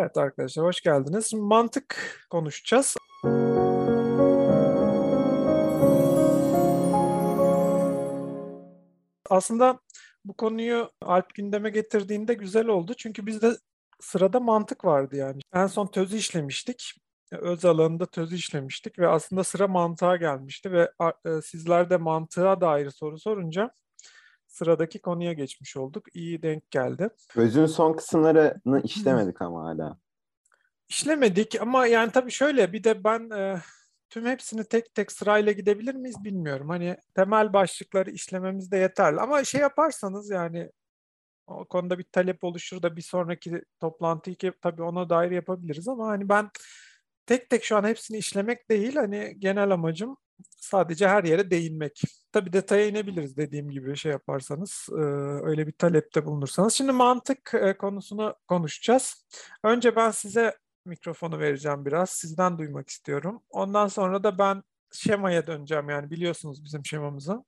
Evet arkadaşlar hoş geldiniz. Mantık konuşacağız. Aslında bu konuyu Alp gündeme getirdiğinde güzel oldu. Çünkü bizde sırada mantık vardı yani. En son tözü işlemiştik. Öz alanında tözü işlemiştik ve aslında sıra mantığa gelmişti ve e, sizler de mantığa dair soru sorunca sıradaki konuya geçmiş olduk. İyi denk geldi. Özün son kısımlarını işlemedik ama hala. İşlemedik ama yani tabii şöyle bir de ben e, tüm hepsini tek tek sırayla gidebilir miyiz bilmiyorum. Hani temel başlıkları işlememiz de yeterli. Ama şey yaparsanız yani o konuda bir talep oluşur da bir sonraki toplantıyı tabii ona dair yapabiliriz ama hani ben tek tek şu an hepsini işlemek değil hani genel amacım sadece her yere değinmek. Tabii detaya inebiliriz dediğim gibi şey yaparsanız, öyle bir talepte bulunursanız. Şimdi mantık konusunu konuşacağız. Önce ben size mikrofonu vereceğim biraz. Sizden duymak istiyorum. Ondan sonra da ben şemaya döneceğim yani biliyorsunuz bizim şemamızı.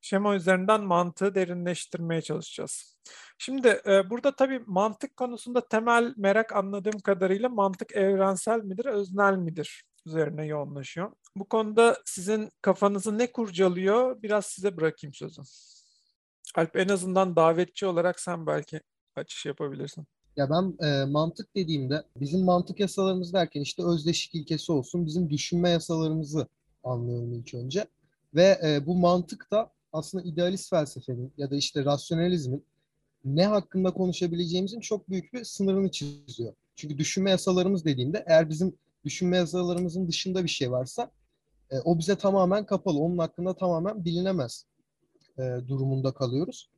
Şema üzerinden mantığı derinleştirmeye çalışacağız. Şimdi e, burada tabii mantık konusunda temel merak anladığım kadarıyla mantık evrensel midir, öznel midir üzerine yoğunlaşıyor. Bu konuda sizin kafanızı ne kurcalıyor biraz size bırakayım sözü. Alp en azından davetçi olarak sen belki açış yapabilirsin. Ya ben e, mantık dediğimde bizim mantık yasalarımız derken işte özdeşik ilkesi olsun bizim düşünme yasalarımızı anlıyorum ilk önce. Ve e, bu mantık da aslında idealist felsefenin ya da işte rasyonalizmin ne hakkında konuşabileceğimizin çok büyük bir sınırını çiziyor. Çünkü düşünme yasalarımız dediğimde eğer bizim düşünme yasalarımızın dışında bir şey varsa e, o bize tamamen kapalı. Onun hakkında tamamen bilinemez e, durumunda kalıyoruz.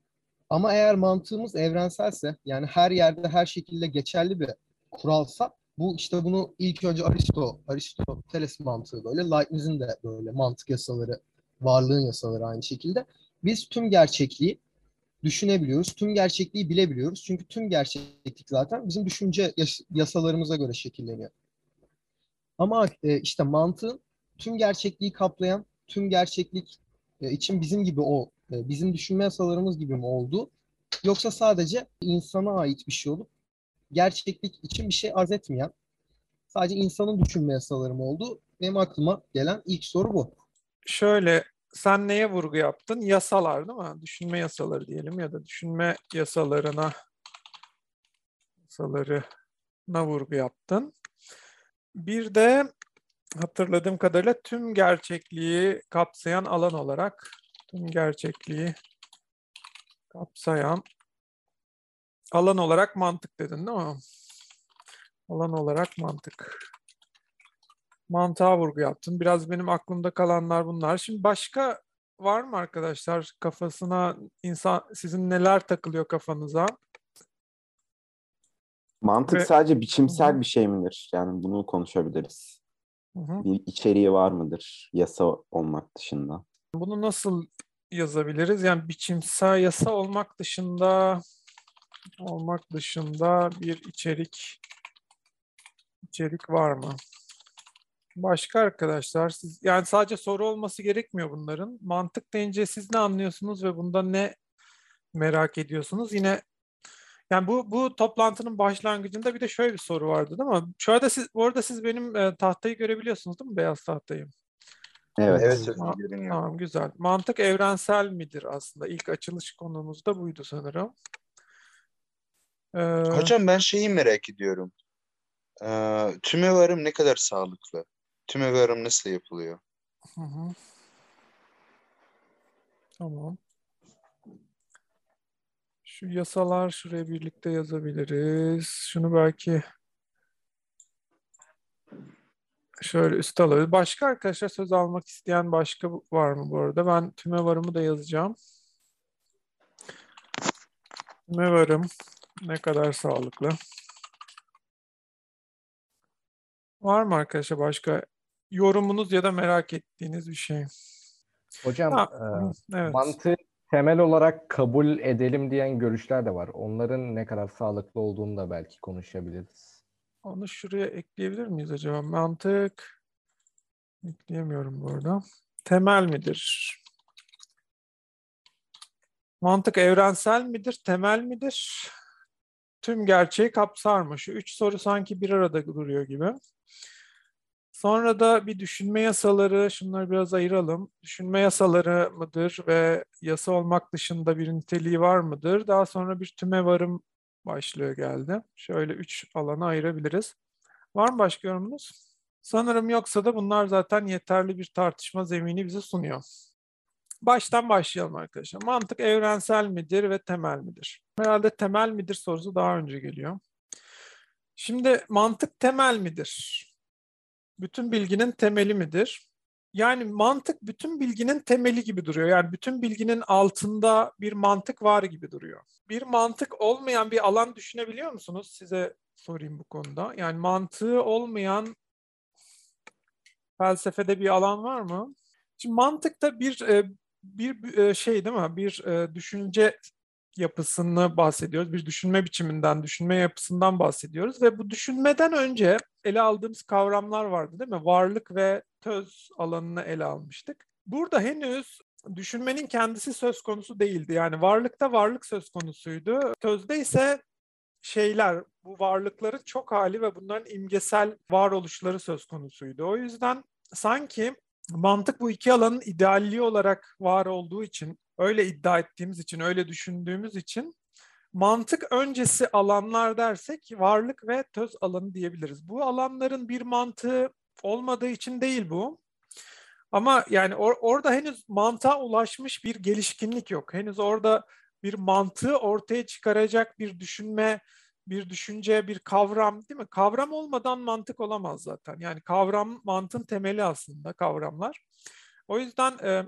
Ama eğer mantığımız evrenselse yani her yerde her şekilde geçerli bir kuralsa bu işte bunu ilk önce Aristo, Aristoteles mantığı böyle, Leibniz'in de böyle mantık yasaları, varlığın yasaları aynı şekilde. Biz tüm gerçekliği düşünebiliyoruz, tüm gerçekliği bilebiliyoruz. Çünkü tüm gerçeklik zaten bizim düşünce yasalarımıza göre şekilleniyor. Ama e, işte mantığın tüm gerçekliği kaplayan, tüm gerçeklik e, için bizim gibi o e, bizim düşünme yasalarımız gibi mi oldu? Yoksa sadece insana ait bir şey olup gerçeklik için bir şey arz etmeyen sadece insanın düşünme yasaları mı oldu? Benim aklıma gelen ilk soru bu. Şöyle sen neye vurgu yaptın? Yasalar değil mi? Düşünme yasaları diyelim ya da düşünme yasalarına yasalarına vurgu yaptın. Bir de hatırladığım kadarıyla tüm gerçekliği kapsayan alan olarak tüm gerçekliği kapsayan alan olarak mantık dedin değil mi? Alan olarak mantık. Mantığa vurgu yaptın. Biraz benim aklımda kalanlar bunlar. Şimdi başka var mı arkadaşlar kafasına insan sizin neler takılıyor kafanıza? Mantık Ve... sadece biçimsel Hı-hı. bir şey midir? Yani bunu konuşabiliriz. Hı-hı. Bir içeriği var mıdır yasa olmak dışında? Bunu nasıl yazabiliriz? Yani biçimsel yasa olmak dışında olmak dışında bir içerik içerik var mı? Başka arkadaşlar siz yani sadece soru olması gerekmiyor bunların. Mantık deyince siz ne anlıyorsunuz ve bunda ne merak ediyorsunuz? Yine yani bu bu toplantının başlangıcında bir de şöyle bir soru vardı değil mi? Şu anda siz bu arada siz benim e, tahtayı görebiliyorsunuz değil mi? Beyaz tahtayı. Evet. Evet. Tamam, tamam güzel. Mantık evrensel midir aslında? İlk açılış konumuz da buydu sanırım. Ee, Hocam ben şeyi merak ediyorum. Ee, tümevarım ne kadar sağlıklı? Tümevarım nasıl yapılıyor? Hı hı. Tamam. Şu yasalar şuraya birlikte yazabiliriz. Şunu belki şöyle üst alıyoruz. Başka arkadaşlar söz almak isteyen başka var mı bu arada? Ben tüme varımı da yazacağım. Tüme varım ne kadar sağlıklı? Var mı arkadaşlar başka yorumunuz ya da merak ettiğiniz bir şey? Hocam ha, e, evet. mantığı temel olarak kabul edelim diyen görüşler de var. Onların ne kadar sağlıklı olduğunu da belki konuşabiliriz. Onu şuraya ekleyebilir miyiz acaba? Mantık ekleyemiyorum burada. Temel midir? Mantık evrensel midir? Temel midir? tüm gerçeği kapsar mı? Şu üç soru sanki bir arada duruyor gibi. Sonra da bir düşünme yasaları, şunları biraz ayıralım. Düşünme yasaları mıdır ve yasa olmak dışında bir niteliği var mıdır? Daha sonra bir tüme varım başlığı geldi. Şöyle üç alana ayırabiliriz. Var mı başka yorumunuz? Sanırım yoksa da bunlar zaten yeterli bir tartışma zemini bize sunuyor. Baştan başlayalım arkadaşlar. Mantık evrensel midir ve temel midir? Herhalde temel midir sorusu daha önce geliyor. Şimdi mantık temel midir? Bütün bilginin temeli midir? Yani mantık bütün bilginin temeli gibi duruyor. Yani bütün bilginin altında bir mantık var gibi duruyor. Bir mantık olmayan bir alan düşünebiliyor musunuz? Size sorayım bu konuda. Yani mantığı olmayan felsefede bir alan var mı? Şimdi mantıkta bir e, bir e, şey değil mi? Bir e, düşünce yapısını bahsediyoruz. Bir düşünme biçiminden, düşünme yapısından bahsediyoruz ve bu düşünmeden önce ele aldığımız kavramlar vardı değil mi? Varlık ve töz alanını ele almıştık. Burada henüz düşünmenin kendisi söz konusu değildi. Yani varlıkta varlık söz konusuydu. Tözde ise şeyler, bu varlıkların çok hali ve bunların imgesel varoluşları söz konusuydu. O yüzden sanki mantık bu iki alanın idealliği olarak var olduğu için, öyle iddia ettiğimiz için, öyle düşündüğümüz için mantık öncesi alanlar dersek varlık ve töz alanı diyebiliriz. Bu alanların bir mantığı olmadığı için değil bu. Ama yani or- orada henüz mantığa ulaşmış bir gelişkinlik yok. Henüz orada bir mantığı ortaya çıkaracak bir düşünme, bir düşünce, bir kavram değil mi? Kavram olmadan mantık olamaz zaten. Yani kavram mantığın temeli aslında kavramlar. O yüzden e,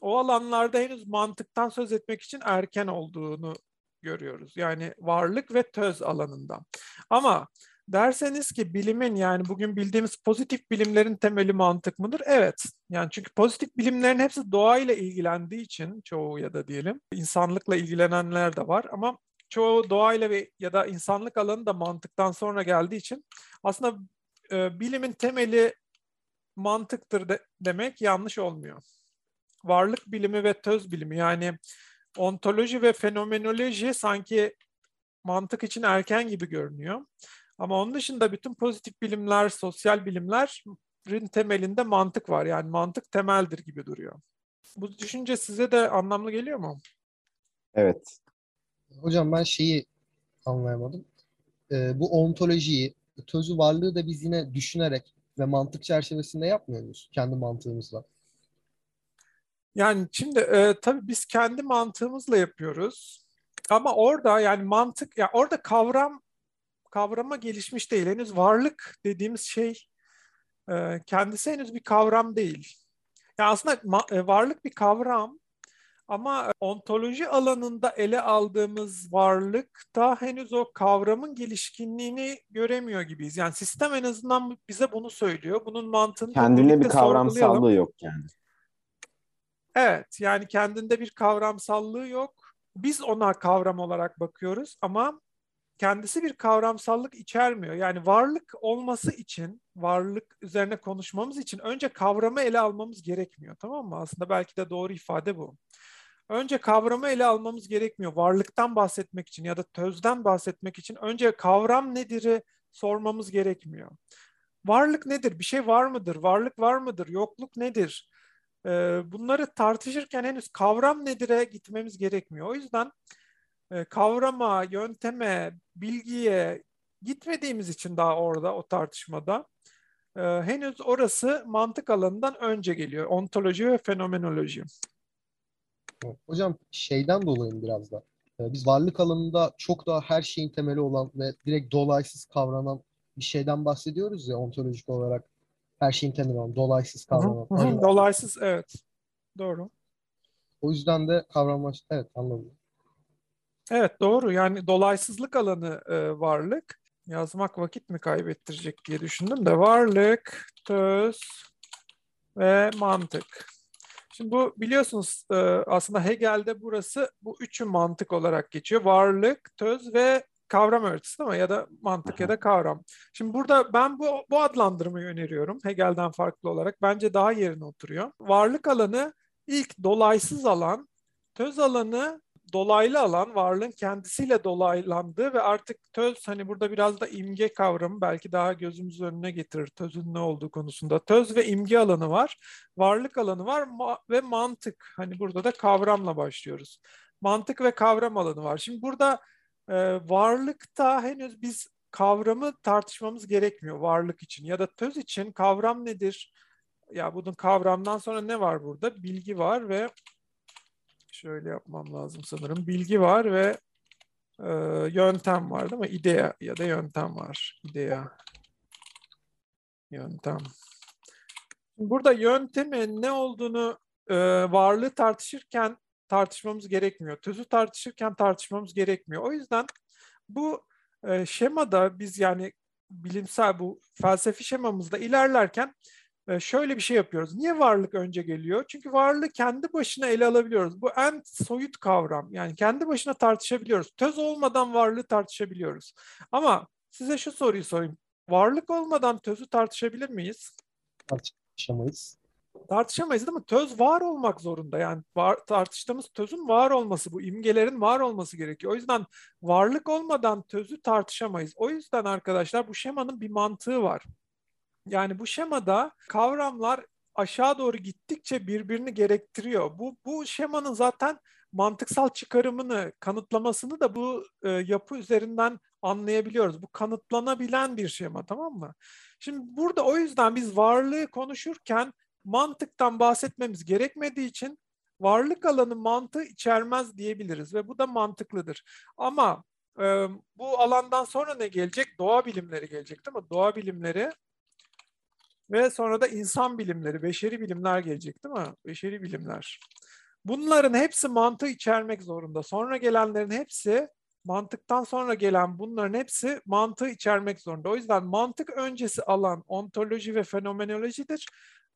o alanlarda henüz mantıktan söz etmek için erken olduğunu görüyoruz. Yani varlık ve töz alanında. Ama derseniz ki bilimin yani bugün bildiğimiz pozitif bilimlerin temeli mantık mıdır? Evet. Yani çünkü pozitif bilimlerin hepsi doğayla ilgilendiği için çoğu ya da diyelim insanlıkla ilgilenenler de var ama çoğu doğayla ve ya da insanlık alanı da mantıktan sonra geldiği için aslında e, bilimin temeli mantıktır de, demek yanlış olmuyor. Varlık bilimi ve töz bilimi yani ontoloji ve fenomenoloji sanki mantık için erken gibi görünüyor. Ama onun dışında bütün pozitif bilimler, sosyal bilimlerin temelinde mantık var. Yani mantık temeldir gibi duruyor. Bu düşünce size de anlamlı geliyor mu? Evet. Hocam ben şeyi anlayamadım. Ee, bu ontolojiyi, tözü varlığı da biz yine düşünerek ve mantık çerçevesinde yapmıyor muyuz? Kendi mantığımızla. Yani şimdi e, tabii biz kendi mantığımızla yapıyoruz. Ama orada yani mantık, ya yani orada kavram kavrama gelişmiş değil. Henüz varlık dediğimiz şey e, kendisi henüz bir kavram değil. Yani aslında ma- e, varlık bir kavram ama ontoloji alanında ele aldığımız varlık da henüz o kavramın gelişkinliğini göremiyor gibiyiz. Yani sistem en azından bize bunu söylüyor. Bunun mantığını Kendine bir kavramsallığı yok yani. Evet, yani kendinde bir kavramsallığı yok. Biz ona kavram olarak bakıyoruz ama kendisi bir kavramsallık içermiyor. Yani varlık olması için, varlık üzerine konuşmamız için önce kavramı ele almamız gerekmiyor. Tamam mı? Aslında belki de doğru ifade bu. Önce kavramı ele almamız gerekmiyor. Varlıktan bahsetmek için ya da tözden bahsetmek için önce kavram nedir'i sormamız gerekmiyor. Varlık nedir? Bir şey var mıdır? Varlık var mıdır? Yokluk nedir? bunları tartışırken henüz kavram nedir'e gitmemiz gerekmiyor. O yüzden kavrama, yönteme, bilgiye gitmediğimiz için daha orada o tartışmada henüz orası mantık alanından önce geliyor. Ontoloji ve fenomenoloji. Hocam şeyden dolayı biraz da. Biz varlık alanında çok daha her şeyin temeli olan ve direkt dolaysız kavranan bir şeyden bahsediyoruz ya ontolojik olarak her şeyin temeli olan dolaysız kavranan. Hı hı, dolaysız evet. Doğru. O yüzden de kavramlaş evet anladım. Evet doğru yani dolaysızlık alanı e, varlık. Yazmak vakit mi kaybettirecek diye düşündüm de varlık, töz ve mantık. Şimdi bu biliyorsunuz e, aslında Hegel'de burası bu üçü mantık olarak geçiyor. Varlık, töz ve kavram öğretisi değil mi? Ya da mantık ya da kavram. Şimdi burada ben bu, bu adlandırmayı öneriyorum Hegel'den farklı olarak. Bence daha yerine oturuyor. Varlık alanı ilk dolaysız alan, töz alanı dolaylı alan varlığın kendisiyle dolaylandığı ve artık töz hani burada biraz da imge kavramı belki daha gözümüz önüne getirir tözün ne olduğu konusunda. Töz ve imge alanı var, varlık alanı var ma- ve mantık. Hani burada da kavramla başlıyoruz. Mantık ve kavram alanı var. Şimdi burada e, varlıkta henüz biz kavramı tartışmamız gerekmiyor varlık için ya da töz için kavram nedir? Ya bunun kavramdan sonra ne var burada? Bilgi var ve şöyle yapmam lazım sanırım. Bilgi var ve e, yöntem var değil mi? İdea ya da yöntem var. İdea. Yöntem. Burada yöntemin ne olduğunu e, varlığı tartışırken tartışmamız gerekmiyor. Tözü tartışırken tartışmamız gerekmiyor. O yüzden bu e, şemada biz yani bilimsel bu felsefi şemamızda ilerlerken şöyle bir şey yapıyoruz. Niye varlık önce geliyor? Çünkü varlığı kendi başına ele alabiliyoruz. Bu en soyut kavram. Yani kendi başına tartışabiliyoruz. Töz olmadan varlığı tartışabiliyoruz. Ama size şu soruyu sorayım. Varlık olmadan tözü tartışabilir miyiz? Tartışamayız. Tartışamayız değil mi? Töz var olmak zorunda. Yani var, tartıştığımız tözün var olması, bu imgelerin var olması gerekiyor. O yüzden varlık olmadan tözü tartışamayız. O yüzden arkadaşlar bu şemanın bir mantığı var. Yani bu şemada kavramlar aşağı doğru gittikçe birbirini gerektiriyor. Bu, bu şemanın zaten mantıksal çıkarımını, kanıtlamasını da bu e, yapı üzerinden anlayabiliyoruz. Bu kanıtlanabilen bir şema tamam mı? Şimdi burada o yüzden biz varlığı konuşurken mantıktan bahsetmemiz gerekmediği için varlık alanı mantığı içermez diyebiliriz ve bu da mantıklıdır. Ama e, bu alandan sonra ne gelecek? Doğa bilimleri gelecek değil mi? Doğa bilimleri ve sonra da insan bilimleri, beşeri bilimler gelecek değil mi? Beşeri bilimler. Bunların hepsi mantığı içermek zorunda. Sonra gelenlerin hepsi mantıktan sonra gelen bunların hepsi mantığı içermek zorunda. O yüzden mantık öncesi alan ontoloji ve fenomenolojidir.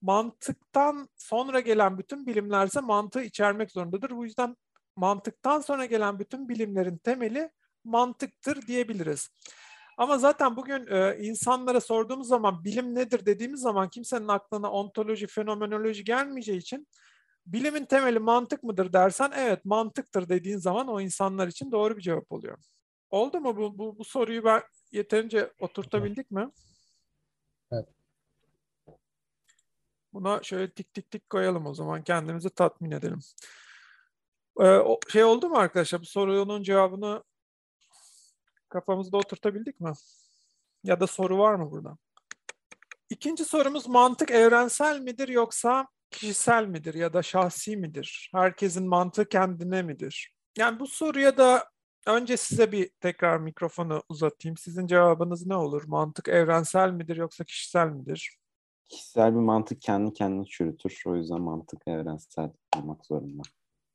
Mantıktan sonra gelen bütün bilimler ise mantığı içermek zorundadır. Bu yüzden mantıktan sonra gelen bütün bilimlerin temeli mantıktır diyebiliriz. Ama zaten bugün e, insanlara sorduğumuz zaman bilim nedir dediğimiz zaman kimsenin aklına ontoloji, fenomenoloji gelmeyeceği için bilimin temeli mantık mıdır dersen evet mantıktır dediğin zaman o insanlar için doğru bir cevap oluyor. Oldu mu bu, bu, bu soruyu ben yeterince oturtabildik mi? Evet. Buna şöyle tik tik tik koyalım o zaman kendimizi tatmin edelim. Ee, şey oldu mu arkadaşlar bu sorunun cevabını Kafamızda oturtabildik mi? Ya da soru var mı burada? İkinci sorumuz mantık evrensel midir yoksa kişisel midir ya da şahsi midir? Herkesin mantığı kendine midir? Yani bu soruya da önce size bir tekrar mikrofonu uzatayım. Sizin cevabınız ne olur? Mantık evrensel midir yoksa kişisel midir? Kişisel bir mantık kendi kendini çürütür. O yüzden mantık evrensel olmak zorunda.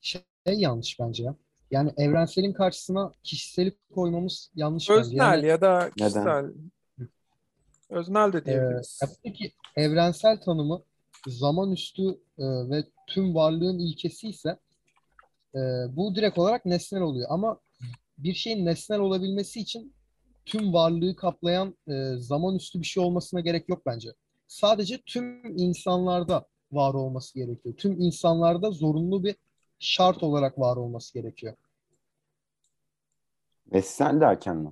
Şey yanlış bence ya. Yani evrenselin karşısına kişiseli koymamız yanlış Öznel. Yani, ya da kişisel. Neden? Öznel de diyebiliriz. E, peki evrensel tanımı zaman üstü e, ve tüm varlığın ilkesi ise e, bu direkt olarak nesnel oluyor. Ama bir şeyin nesnel olabilmesi için tüm varlığı kaplayan e, zaman üstü bir şey olmasına gerek yok bence. Sadece tüm insanlarda var olması gerekiyor. Tüm insanlarda zorunlu bir şart olarak var olması gerekiyor. Nesnel derken mi?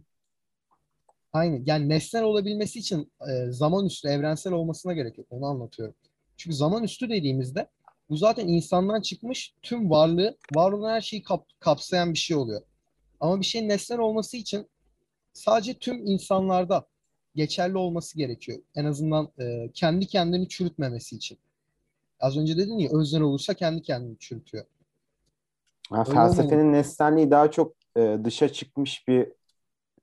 Aynı. Yani nesnel olabilmesi için e, zaman üstü evrensel olmasına gerek yok. Onu anlatıyorum. Çünkü zaman üstü dediğimizde bu zaten insandan çıkmış tüm varlığı, var olan her şeyi kap, kapsayan bir şey oluyor. Ama bir şeyin nesnel olması için sadece tüm insanlarda geçerli olması gerekiyor. En azından e, kendi kendini çürütmemesi için. Az önce dedin ya özner olursa kendi kendini çürütüyor. Ha, felsefenin nesnelliği daha çok e, dışa çıkmış bir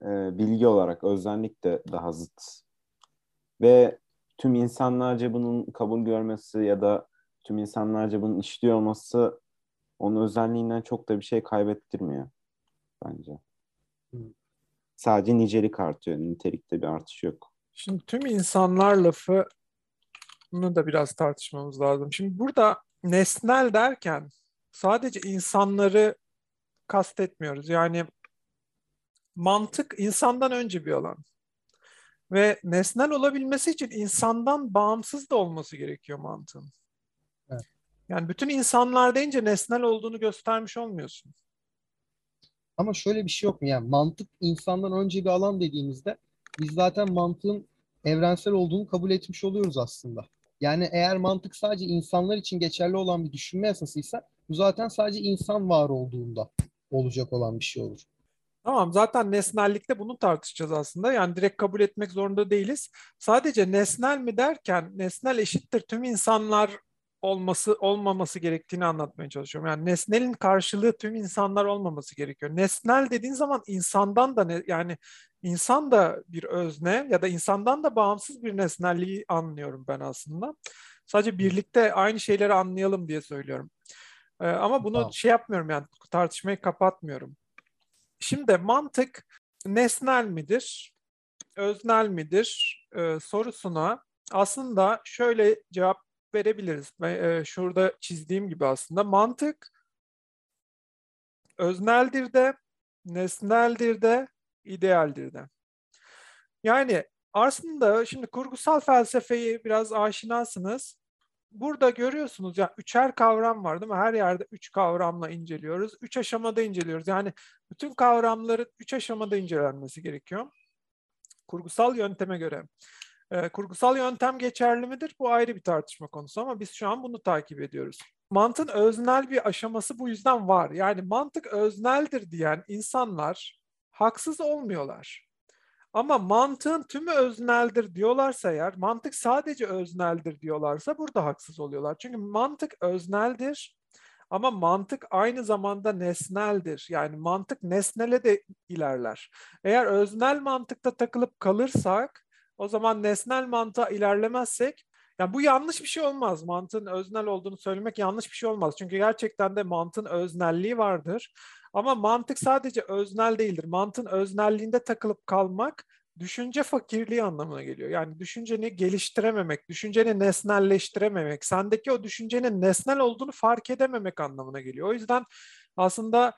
e, bilgi olarak özellik de daha zıt. Ve tüm insanlarca bunun kabul görmesi ya da tüm insanlarca bunun işliyor olması onun özelliğinden çok da bir şey kaybettirmiyor bence. Sadece nicelik artıyor. Nitelikte bir artış yok. Şimdi tüm insanlar lafı bunu da biraz tartışmamız lazım. Şimdi burada nesnel derken sadece insanları kastetmiyoruz. Yani mantık insandan önce bir alan. Ve nesnel olabilmesi için insandan bağımsız da olması gerekiyor mantığın. Evet. Yani bütün insanlar deyince nesnel olduğunu göstermiş olmuyorsun. Ama şöyle bir şey yok mu? Yani mantık insandan önce bir alan dediğimizde biz zaten mantığın evrensel olduğunu kabul etmiş oluyoruz aslında. Yani eğer mantık sadece insanlar için geçerli olan bir düşünme yasasıysa bu zaten sadece insan var olduğunda olacak olan bir şey olur. Tamam zaten nesnellikte bunu tartışacağız aslında. Yani direkt kabul etmek zorunda değiliz. Sadece nesnel mi derken nesnel eşittir tüm insanlar olması olmaması gerektiğini anlatmaya çalışıyorum. Yani nesnelin karşılığı tüm insanlar olmaması gerekiyor. Nesnel dediğin zaman insandan da ne, yani insan da bir özne ya da insandan da bağımsız bir nesnelliği anlıyorum ben aslında. Sadece birlikte aynı şeyleri anlayalım diye söylüyorum. Ee, ama bunu tamam. şey yapmıyorum yani tartışmayı kapatmıyorum. Şimdi mantık nesnel midir, öznel midir e, sorusuna aslında şöyle cevap verebiliriz. E, şurada çizdiğim gibi aslında mantık özneldir de, nesneldir de, idealdir de. Yani aslında şimdi kurgusal felsefeyi biraz aşinasınız. Burada görüyorsunuz ya üçer kavram var değil mi? Her yerde üç kavramla inceliyoruz. Üç aşamada inceliyoruz. Yani bütün kavramların üç aşamada incelenmesi gerekiyor. Kurgusal yönteme göre. E, kurgusal yöntem geçerli midir? Bu ayrı bir tartışma konusu ama biz şu an bunu takip ediyoruz. Mantığın öznel bir aşaması bu yüzden var. Yani mantık özneldir diyen insanlar haksız olmuyorlar. Ama mantığın tümü özneldir diyorlarsa eğer, mantık sadece özneldir diyorlarsa burada haksız oluyorlar. Çünkü mantık özneldir ama mantık aynı zamanda nesneldir. Yani mantık nesnele de ilerler. Eğer öznel mantıkta takılıp kalırsak o zaman nesnel mantığa ilerlemezsek yani bu yanlış bir şey olmaz. Mantığın öznel olduğunu söylemek yanlış bir şey olmaz. Çünkü gerçekten de mantığın öznelliği vardır. Ama mantık sadece öznel değildir. Mantığın öznelliğinde takılıp kalmak düşünce fakirliği anlamına geliyor. Yani düşünceni geliştirememek, düşünceni nesnelleştirememek, sendeki o düşüncenin nesnel olduğunu fark edememek anlamına geliyor. O yüzden aslında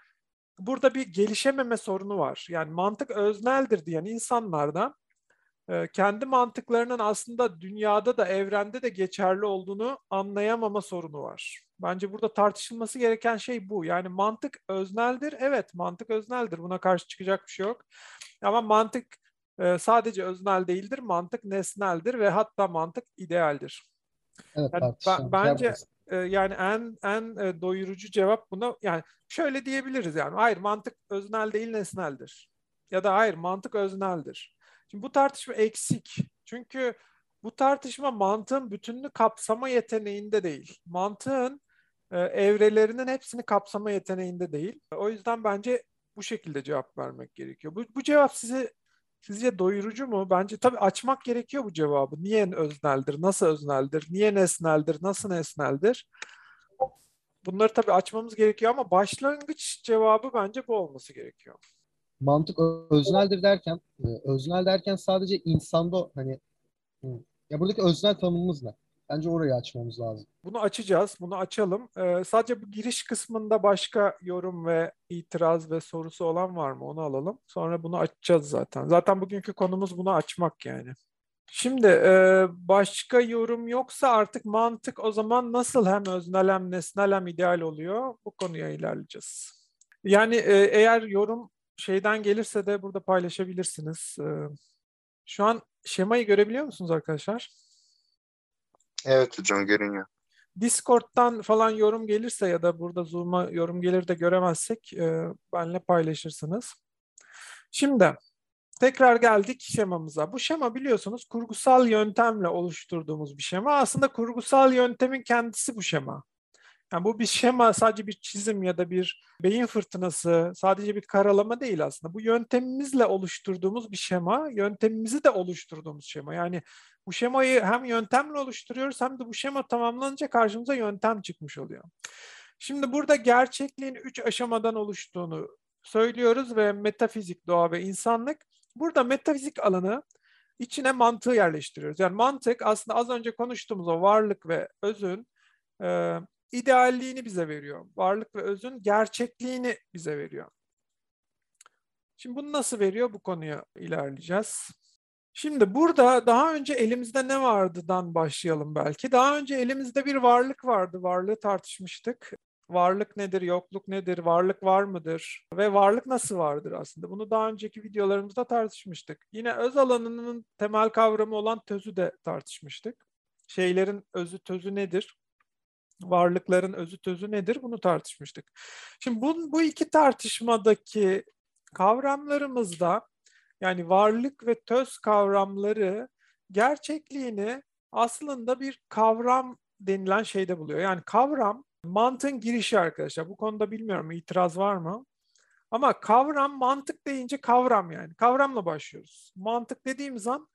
burada bir gelişememe sorunu var. Yani mantık özneldir diyen insanlardan kendi mantıklarının aslında dünyada da evrende de geçerli olduğunu anlayamama sorunu var. Bence burada tartışılması gereken şey bu. Yani mantık özneldir. Evet mantık özneldir. Buna karşı çıkacak bir şey yok. Ama mantık sadece öznel değildir. Mantık nesneldir ve hatta mantık idealdir. Evet, yani ben, bence yani en en doyurucu cevap buna yani şöyle diyebiliriz yani hayır mantık öznel değil nesneldir. Ya da hayır mantık özneldir. Şimdi bu tartışma eksik. Çünkü bu tartışma mantığın bütününü kapsama yeteneğinde değil. Mantığın e, evrelerinin hepsini kapsama yeteneğinde değil. O yüzden bence bu şekilde cevap vermek gerekiyor. Bu, bu cevap size sizce doyurucu mu? Bence tabii açmak gerekiyor bu cevabı. Niye özneldir? Nasıl özneldir? Niye nesneldir? Nasıl nesneldir? Bunları tabii açmamız gerekiyor ama başlangıç cevabı bence bu olması gerekiyor mantık özneldir derken e, öznel derken sadece insanda hani ya buradaki öznel tanımımız ne? Bence orayı açmamız lazım. Bunu açacağız. Bunu açalım. Ee, sadece bu giriş kısmında başka yorum ve itiraz ve sorusu olan var mı? Onu alalım. Sonra bunu açacağız zaten. Zaten bugünkü konumuz bunu açmak yani. Şimdi e, başka yorum yoksa artık mantık o zaman nasıl hem öznel hem nesnel hem ideal oluyor? Bu konuya ilerleyeceğiz. Yani e, eğer yorum şeyden gelirse de burada paylaşabilirsiniz. Ee, şu an şemayı görebiliyor musunuz arkadaşlar? Evet hocam görünüyor. Discord'dan falan yorum gelirse ya da burada Zoom'a yorum gelir de göremezsek e, benle paylaşırsınız. Şimdi tekrar geldik şemamıza. Bu şema biliyorsunuz kurgusal yöntemle oluşturduğumuz bir şema. Aslında kurgusal yöntemin kendisi bu şema. Yani bu bir şema, sadece bir çizim ya da bir beyin fırtınası, sadece bir karalama değil aslında. Bu yöntemimizle oluşturduğumuz bir şema, yöntemimizi de oluşturduğumuz şema. Yani bu şemayı hem yöntemle oluşturuyoruz hem de bu şema tamamlanınca karşımıza yöntem çıkmış oluyor. Şimdi burada gerçekliğin üç aşamadan oluştuğunu söylüyoruz ve metafizik, doğa ve insanlık. Burada metafizik alanı içine mantığı yerleştiriyoruz. Yani mantık aslında az önce konuştuğumuz o varlık ve özün idealliğini bize veriyor. Varlık ve özün gerçekliğini bize veriyor. Şimdi bunu nasıl veriyor? Bu konuya ilerleyeceğiz. Şimdi burada daha önce elimizde ne vardıdan başlayalım belki. Daha önce elimizde bir varlık vardı. Varlığı tartışmıştık. varlık nedir, yokluk nedir, varlık var mıdır ve varlık nasıl vardır aslında? Bunu daha önceki videolarımızda tartışmıştık. Yine öz alanının temel kavramı olan tözü de tartışmıştık. Şeylerin özü tözü nedir? Varlıkların özü tözü nedir? Bunu tartışmıştık. Şimdi bu, bu iki tartışmadaki kavramlarımızda yani varlık ve töz kavramları gerçekliğini aslında bir kavram denilen şeyde buluyor. Yani kavram mantığın girişi arkadaşlar. Bu konuda bilmiyorum itiraz var mı? Ama kavram mantık deyince kavram yani. Kavramla başlıyoruz. Mantık dediğimiz an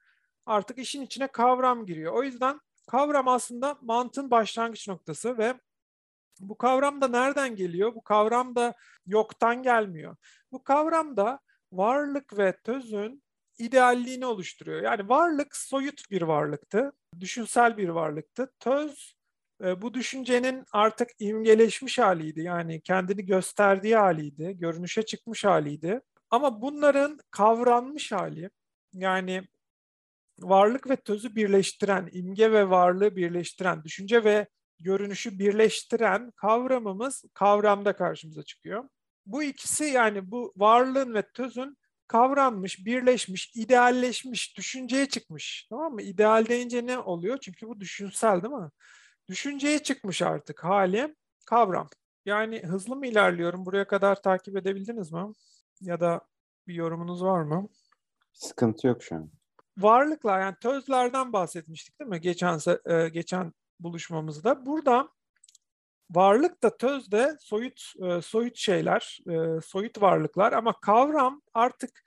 artık işin içine kavram giriyor. O yüzden kavram aslında mantığın başlangıç noktası ve bu kavram da nereden geliyor? Bu kavram da yoktan gelmiyor. Bu kavram da varlık ve tözün idealliğini oluşturuyor. Yani varlık soyut bir varlıktı, düşünsel bir varlıktı. Töz e, bu düşüncenin artık imgeleşmiş haliydi. Yani kendini gösterdiği haliydi, görünüşe çıkmış haliydi. Ama bunların kavranmış hali, yani varlık ve tözü birleştiren, imge ve varlığı birleştiren, düşünce ve görünüşü birleştiren kavramımız kavramda karşımıza çıkıyor. Bu ikisi yani bu varlığın ve tözün kavranmış, birleşmiş, idealleşmiş, düşünceye çıkmış. Tamam mı? İdeal deyince ne oluyor? Çünkü bu düşünsel değil mi? Düşünceye çıkmış artık hali kavram. Yani hızlı mı ilerliyorum? Buraya kadar takip edebildiniz mi? Ya da bir yorumunuz var mı? Sıkıntı yok şu an. Varlıklar yani tözlerden bahsetmiştik değil mi? Geçen e, geçen buluşmamızda. Burada varlık da töz de soyut e, soyut şeyler, e, soyut varlıklar ama kavram artık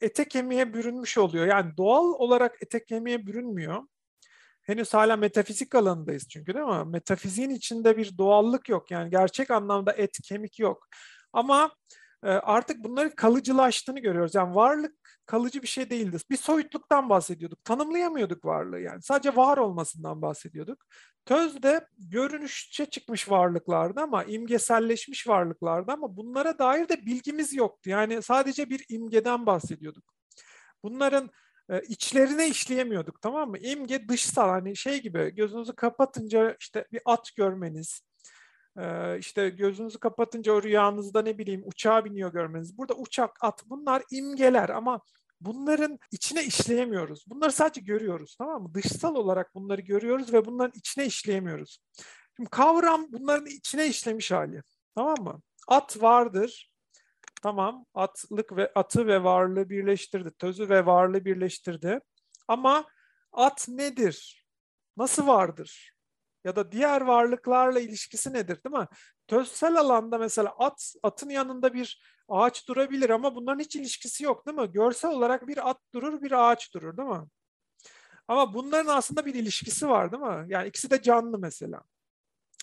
ete kemiğe bürünmüş oluyor. Yani doğal olarak ete kemiğe bürünmüyor henüz hala metafizik alanındayız çünkü değil mi? Metafiziğin içinde bir doğallık yok. Yani gerçek anlamda et, kemik yok. Ama e, artık bunların kalıcılaştığını görüyoruz. Yani varlık kalıcı bir şey değildi. Bir soyutluktan bahsediyorduk. Tanımlayamıyorduk varlığı yani. Sadece var olmasından bahsediyorduk. Töz de görünüşçe çıkmış varlıklardı ama imgeselleşmiş varlıklardı ama bunlara dair de bilgimiz yoktu. Yani sadece bir imgeden bahsediyorduk. Bunların e, içlerine işleyemiyorduk tamam mı? İmge dışsal hani şey gibi gözünüzü kapatınca işte bir at görmeniz, işte gözünüzü kapatınca o rüyanızda ne bileyim uçağa biniyor görmeniz. Burada uçak, at bunlar imgeler ama bunların içine işleyemiyoruz. Bunları sadece görüyoruz tamam mı? Dışsal olarak bunları görüyoruz ve bunların içine işleyemiyoruz. Şimdi kavram bunların içine işlemiş hali. Tamam mı? At vardır, Tamam atlık ve atı ve varlığı birleştirdi. Tözü ve varlığı birleştirdi. Ama at nedir? Nasıl vardır? Ya da diğer varlıklarla ilişkisi nedir değil mi? Tözsel alanda mesela at, atın yanında bir ağaç durabilir ama bunların hiç ilişkisi yok değil mi? Görsel olarak bir at durur, bir ağaç durur değil mi? Ama bunların aslında bir ilişkisi var değil mi? Yani ikisi de canlı mesela.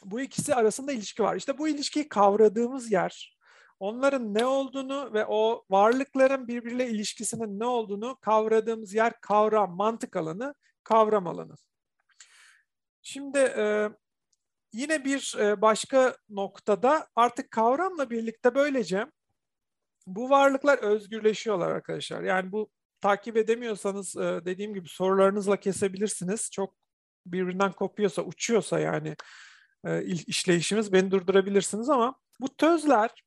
Bu ikisi arasında ilişki var. İşte bu ilişkiyi kavradığımız yer, onların ne olduğunu ve o varlıkların birbiriyle ilişkisinin ne olduğunu kavradığımız yer kavram, mantık alanı, kavram alanı. Şimdi e, yine bir e, başka noktada artık kavramla birlikte böylece bu varlıklar özgürleşiyorlar arkadaşlar. Yani bu takip edemiyorsanız e, dediğim gibi sorularınızla kesebilirsiniz. Çok birbirinden kopuyorsa, uçuyorsa yani e, işleyişimiz beni durdurabilirsiniz ama bu tözler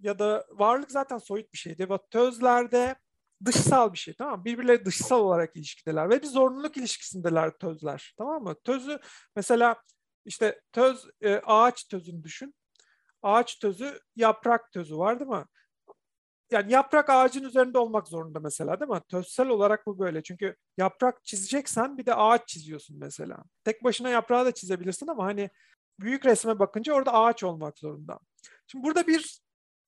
ya da varlık zaten soyut bir şeydi. Ve tözlerde dışsal bir şey tamam mı? Birbirleri dışsal olarak ilişkideler ve bir zorunluluk ilişkisindeler tözler tamam mı? Tözü mesela işte töz e, ağaç tözünü düşün. Ağaç tözü yaprak tözü var değil mi? Yani yaprak ağacın üzerinde olmak zorunda mesela değil mi? Tözsel olarak bu böyle. Çünkü yaprak çizeceksen bir de ağaç çiziyorsun mesela. Tek başına yaprağı da çizebilirsin ama hani büyük resme bakınca orada ağaç olmak zorunda. Şimdi burada bir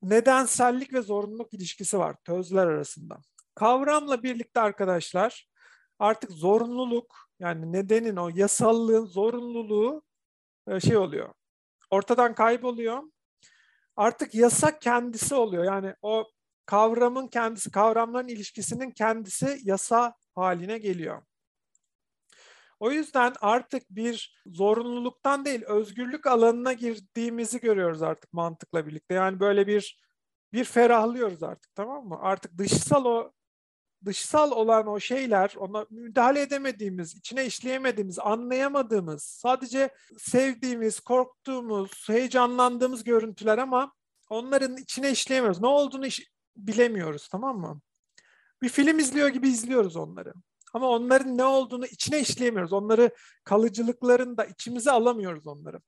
nedensellik ve zorunluluk ilişkisi var tözler arasında. Kavramla birlikte arkadaşlar artık zorunluluk yani nedenin o yasallığın zorunluluğu e, şey oluyor. Ortadan kayboluyor. Artık yasa kendisi oluyor. Yani o kavramın kendisi, kavramların ilişkisinin kendisi yasa haline geliyor. O yüzden artık bir zorunluluktan değil özgürlük alanına girdiğimizi görüyoruz artık mantıkla birlikte. Yani böyle bir bir ferahlıyoruz artık tamam mı? Artık dışsal o dışsal olan o şeyler, ona müdahale edemediğimiz, içine işleyemediğimiz, anlayamadığımız, sadece sevdiğimiz, korktuğumuz, heyecanlandığımız görüntüler ama onların içine işleyemiyoruz. Ne olduğunu iş, bilemiyoruz tamam mı? Bir film izliyor gibi izliyoruz onları. Ama onların ne olduğunu içine işleyemiyoruz. Onları kalıcılıklarını da içimize alamıyoruz onları.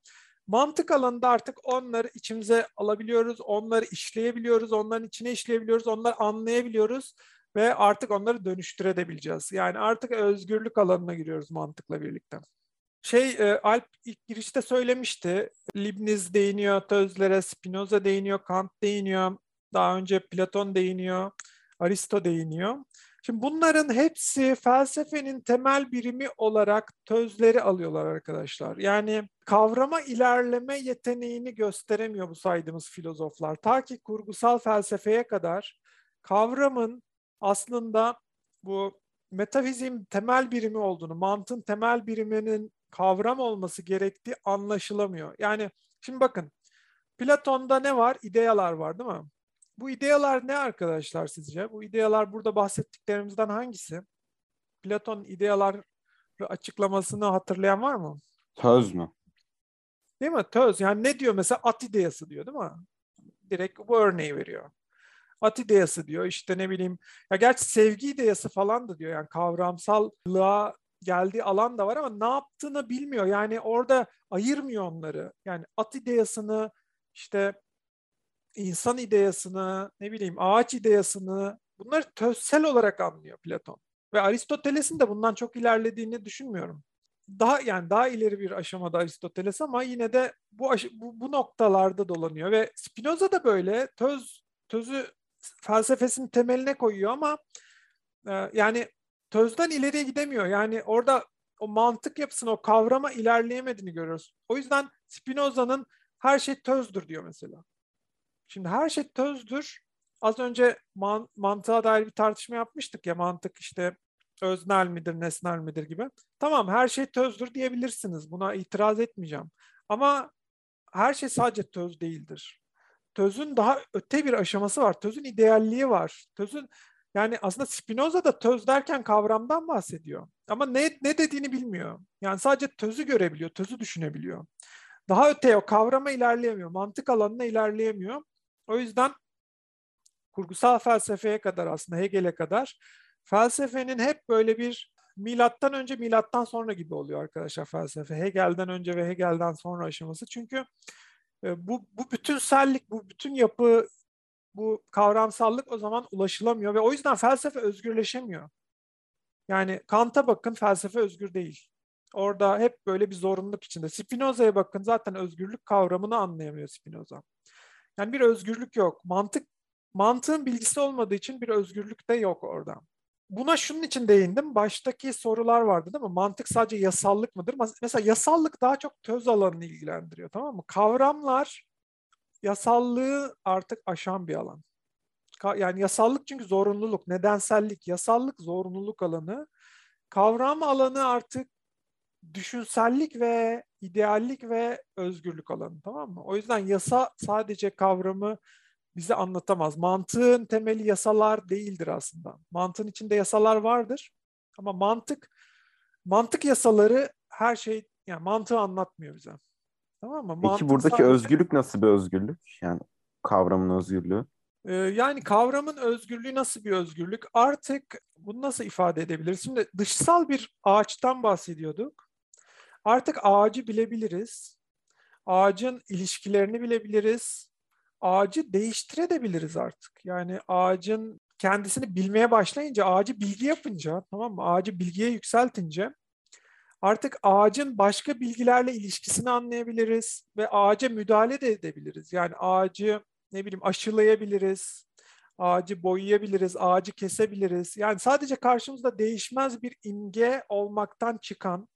Mantık alanında artık onları içimize alabiliyoruz, onları işleyebiliyoruz, onların içine işleyebiliyoruz, onları anlayabiliyoruz ve artık onları dönüştürebileceğiz. Yani artık özgürlük alanına giriyoruz mantıkla birlikte. Şey e, Alp ilk girişte söylemişti. Leibniz değiniyor tözlere, Spinoza değiniyor, Kant değiniyor, daha önce Platon değiniyor, Aristo değiniyor. Şimdi bunların hepsi felsefenin temel birimi olarak tözleri alıyorlar arkadaşlar. Yani kavrama ilerleme yeteneğini gösteremiyor bu saydığımız filozoflar. Ta ki kurgusal felsefeye kadar kavramın aslında bu metafizin temel birimi olduğunu, mantığın temel biriminin kavram olması gerektiği anlaşılamıyor. Yani şimdi bakın Platon'da ne var? İdeyalar var değil mi? Bu ideyalar ne arkadaşlar sizce? Bu ideyalar burada bahsettiklerimizden hangisi? Platon ideyalar açıklamasını hatırlayan var mı? Töz mü? Değil mi? Töz. Yani ne diyor mesela? At ideyası diyor değil mi? Direkt bu örneği veriyor. At ideyası diyor. İşte ne bileyim. Ya gerçi sevgi ideyası falan da diyor. Yani kavramsallığa geldiği alan da var ama ne yaptığını bilmiyor. Yani orada ayırmıyor onları. Yani at ideyasını işte insan ideyasını, ne bileyim ağaç ideyasını bunları tözsel olarak anlıyor Platon. Ve Aristoteles'in de bundan çok ilerlediğini düşünmüyorum. Daha yani daha ileri bir aşamada Aristoteles ama yine de bu, bu, bu noktalarda dolanıyor ve Spinoza da böyle töz tözü felsefesinin temeline koyuyor ama e, yani tözden ileriye gidemiyor. Yani orada o mantık yapısını, o kavrama ilerleyemediğini görüyoruz. O yüzden Spinoza'nın her şey tözdür diyor mesela. Şimdi her şey tözdür. Az önce man, mantığa dair bir tartışma yapmıştık ya mantık işte öznel midir, nesnel midir gibi. Tamam her şey tözdür diyebilirsiniz. Buna itiraz etmeyeceğim. Ama her şey sadece töz değildir. Tözün daha öte bir aşaması var. Tözün idealliği var. Tözün yani aslında Spinoza da töz derken kavramdan bahsediyor. Ama ne, ne dediğini bilmiyor. Yani sadece tözü görebiliyor, tözü düşünebiliyor. Daha öteye o kavrama ilerleyemiyor, mantık alanına ilerleyemiyor. O yüzden kurgusal felsefeye kadar aslında Hegel'e kadar felsefenin hep böyle bir milattan önce milattan sonra gibi oluyor arkadaşlar felsefe. Hegel'den önce ve Hegel'den sonra aşaması. Çünkü bu, bu bütünsellik, bu bütün yapı, bu kavramsallık o zaman ulaşılamıyor ve o yüzden felsefe özgürleşemiyor. Yani Kant'a bakın felsefe özgür değil. Orada hep böyle bir zorunluluk içinde. Spinoza'ya bakın zaten özgürlük kavramını anlayamıyor Spinoza. Yani bir özgürlük yok. Mantık mantığın bilgisi olmadığı için bir özgürlük de yok orada. Buna şunun için değindim. Baştaki sorular vardı değil mi? Mantık sadece yasallık mıdır? Mesela yasallık daha çok töz alanını ilgilendiriyor tamam mı? Kavramlar yasallığı artık aşan bir alan. Yani yasallık çünkü zorunluluk, nedensellik, yasallık zorunluluk alanı. Kavram alanı artık düşünsellik ve ideallik ve özgürlük alanı tamam mı? O yüzden yasa sadece kavramı bize anlatamaz. Mantığın temeli yasalar değildir aslında. Mantığın içinde yasalar vardır ama mantık mantık yasaları her şey yani mantığı anlatmıyor bize. Tamam mı? Peki buradaki sadece... özgürlük nasıl bir özgürlük? Yani kavramın özgürlüğü. Ee, yani kavramın özgürlüğü nasıl bir özgürlük? Artık bunu nasıl ifade edebiliriz? Şimdi dışsal bir ağaçtan bahsediyorduk. Artık ağacı bilebiliriz. Ağacın ilişkilerini bilebiliriz. Ağacı değiştirebiliriz artık. Yani ağacın kendisini bilmeye başlayınca, ağacı bilgi yapınca, tamam mı? Ağacı bilgiye yükseltince artık ağacın başka bilgilerle ilişkisini anlayabiliriz ve ağaca müdahale de edebiliriz. Yani ağacı ne bileyim aşılayabiliriz, ağacı boyayabiliriz, ağacı kesebiliriz. Yani sadece karşımızda değişmez bir imge olmaktan çıkan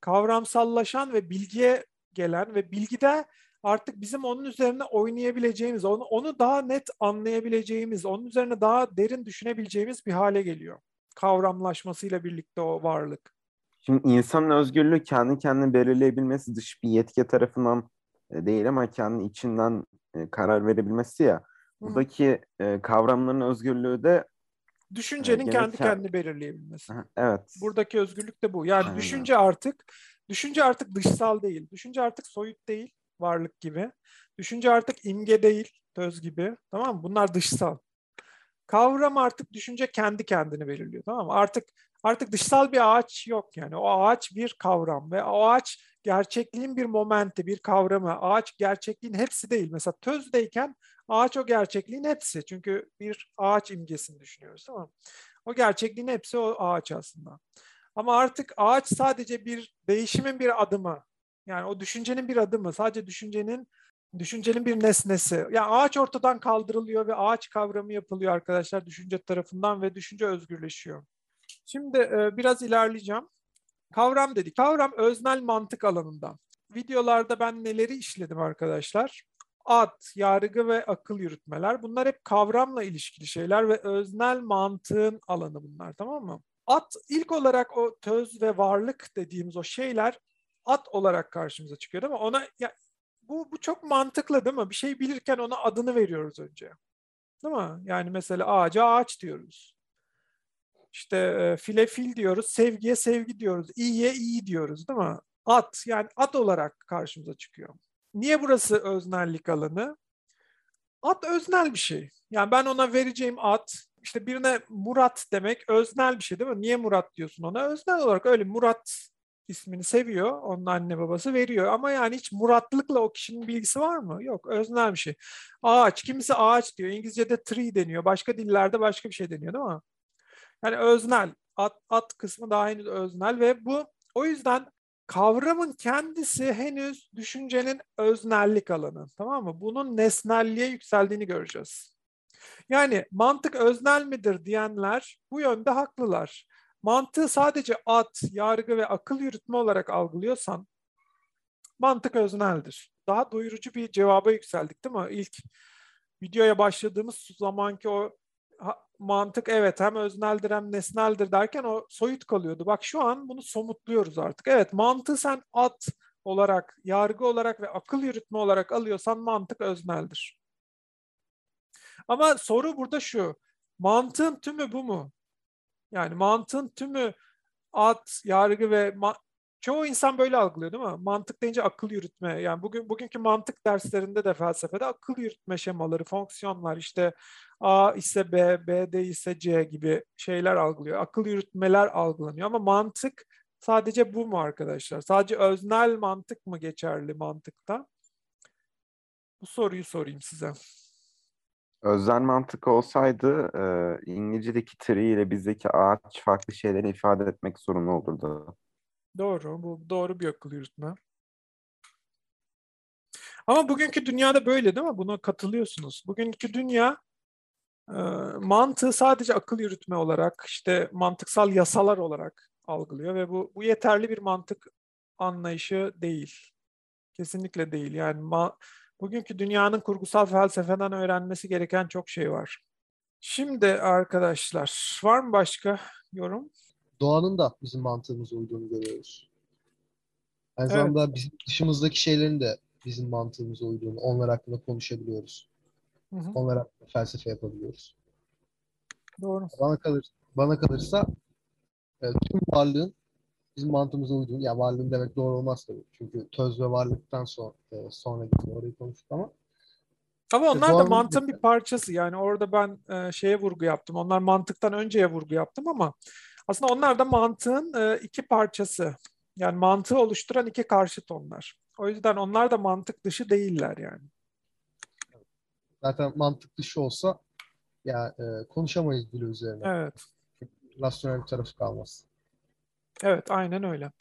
kavramsallaşan ve bilgiye gelen ve bilgide artık bizim onun üzerine oynayabileceğimiz, onu, onu daha net anlayabileceğimiz, onun üzerine daha derin düşünebileceğimiz bir hale geliyor. Kavramlaşmasıyla birlikte o varlık. Şimdi insanın özgürlüğü kendi kendini belirleyebilmesi dış bir yetki tarafından e, değil ama kendi içinden e, karar verebilmesi ya. Buradaki e, kavramların özgürlüğü de düşüncenin kendi kendini belirleyebilmesi. Evet. Buradaki özgürlük de bu. Yani Aynen. düşünce artık düşünce artık dışsal değil. Düşünce artık soyut değil, varlık gibi. Düşünce artık imge değil, töz gibi. Tamam mı? Bunlar dışsal. Kavram artık düşünce kendi kendini belirliyor. Tamam mı? Artık artık dışsal bir ağaç yok yani. O ağaç bir kavram ve o ağaç gerçekliğin bir momenti, bir kavramı. Ağaç gerçekliğin hepsi değil. Mesela tözdeyken ağaç o gerçekliğin hepsi. Çünkü bir ağaç imgesini düşünüyoruz tamam O gerçekliğin hepsi o ağaç aslında. Ama artık ağaç sadece bir değişimin bir adımı. Yani o düşüncenin bir adımı. Sadece düşüncenin düşüncenin bir nesnesi. Yani ağaç ortadan kaldırılıyor ve ağaç kavramı yapılıyor arkadaşlar düşünce tarafından ve düşünce özgürleşiyor. Şimdi e, biraz ilerleyeceğim. Kavram dedik. Kavram öznel mantık alanından. Videolarda ben neleri işledim arkadaşlar? Ad, yargı ve akıl yürütmeler. Bunlar hep kavramla ilişkili şeyler ve öznel mantığın alanı bunlar tamam mı? At ilk olarak o töz ve varlık dediğimiz o şeyler at olarak karşımıza çıkıyor mi? Ona ya, bu, bu çok mantıklı değil mi? Bir şey bilirken ona adını veriyoruz önce. Değil mi? Yani mesela ağaca ağaç diyoruz. İşte e, file fil diyoruz, sevgiye sevgi diyoruz, iyiye iyi diyoruz değil mi? At yani at olarak karşımıza çıkıyor. Niye burası öznellik alanı? At öznel bir şey. Yani ben ona vereceğim at, işte birine Murat demek öznel bir şey değil mi? Niye Murat diyorsun ona? Öznel olarak öyle Murat ismini seviyor. Onun anne babası veriyor. Ama yani hiç muratlıkla o kişinin bilgisi var mı? Yok. Öznel bir şey. Ağaç. Kimisi ağaç diyor. İngilizce'de tree deniyor. Başka dillerde başka bir şey deniyor değil mi? Yani öznel. At, at kısmı daha henüz öznel ve bu o yüzden kavramın kendisi henüz düşüncenin öznellik alanı. Tamam mı? Bunun nesnelliğe yükseldiğini göreceğiz. Yani mantık öznel midir diyenler bu yönde haklılar. Mantığı sadece at, yargı ve akıl yürütme olarak algılıyorsan mantık özneldir. Daha doyurucu bir cevaba yükseldik değil mi? İlk videoya başladığımız zamanki o mantık evet hem özneldir hem nesneldir derken o soyut kalıyordu. Bak şu an bunu somutluyoruz artık. Evet mantığı sen at olarak, yargı olarak ve akıl yürütme olarak alıyorsan mantık özneldir. Ama soru burada şu. Mantığın tümü bu mu? Yani mantığın tümü at, yargı ve çoğu insan böyle algılıyor değil mi? Mantık deyince akıl yürütme. Yani bugün bugünkü mantık derslerinde de felsefede akıl yürütme şemaları, fonksiyonlar işte A ise B, B de ise C gibi şeyler algılıyor. Akıl yürütmeler algılanıyor ama mantık sadece bu mu arkadaşlar? Sadece öznel mantık mı geçerli mantıkta? Bu soruyu sorayım size. Özel mantık olsaydı e, İngilizce'deki tree ile bizdeki ağaç farklı şeyleri ifade etmek zorunda olurdu. Doğru. Bu doğru bir akıl yürütme. Ama bugünkü dünyada böyle değil mi? Buna katılıyorsunuz. Bugünkü dünya e, mantığı sadece akıl yürütme olarak, işte mantıksal yasalar olarak algılıyor ve bu, bu yeterli bir mantık anlayışı değil. Kesinlikle değil. Yani ma- bugünkü dünyanın kurgusal felsefeden öğrenmesi gereken çok şey var. Şimdi arkadaşlar, var mı başka yorum? Doğanın da bizim mantığımıza uyduğunu görüyoruz. Aynı evet. zamanda bizim dışımızdaki şeylerin de bizim mantığımıza uyduğunu, onlar hakkında konuşabiliyoruz. Hı hı. Onlar hakkında felsefe yapabiliyoruz. Doğru. Bana kalır, bana kalırsa e, tüm varlığın bizim mantığımıza uyduğunu, ya varlığın demek doğru olmaz tabii. Çünkü töz ve varlıktan sonra e, sonra gidiyor orayı konuştuk ama ama onlar da mantığın bir parçası. Yani orada ben e, şeye vurgu yaptım. Onlar mantıktan önceye vurgu yaptım ama aslında onlar da mantığın e, iki parçası. Yani mantığı oluşturan iki karşıt onlar. O yüzden onlar da mantık dışı değiller yani. Zaten mantık dışı olsa ya e, konuşamayız dil üzerine. Evet. Rasyonel bir tarafı kalmaz. Evet, aynen öyle.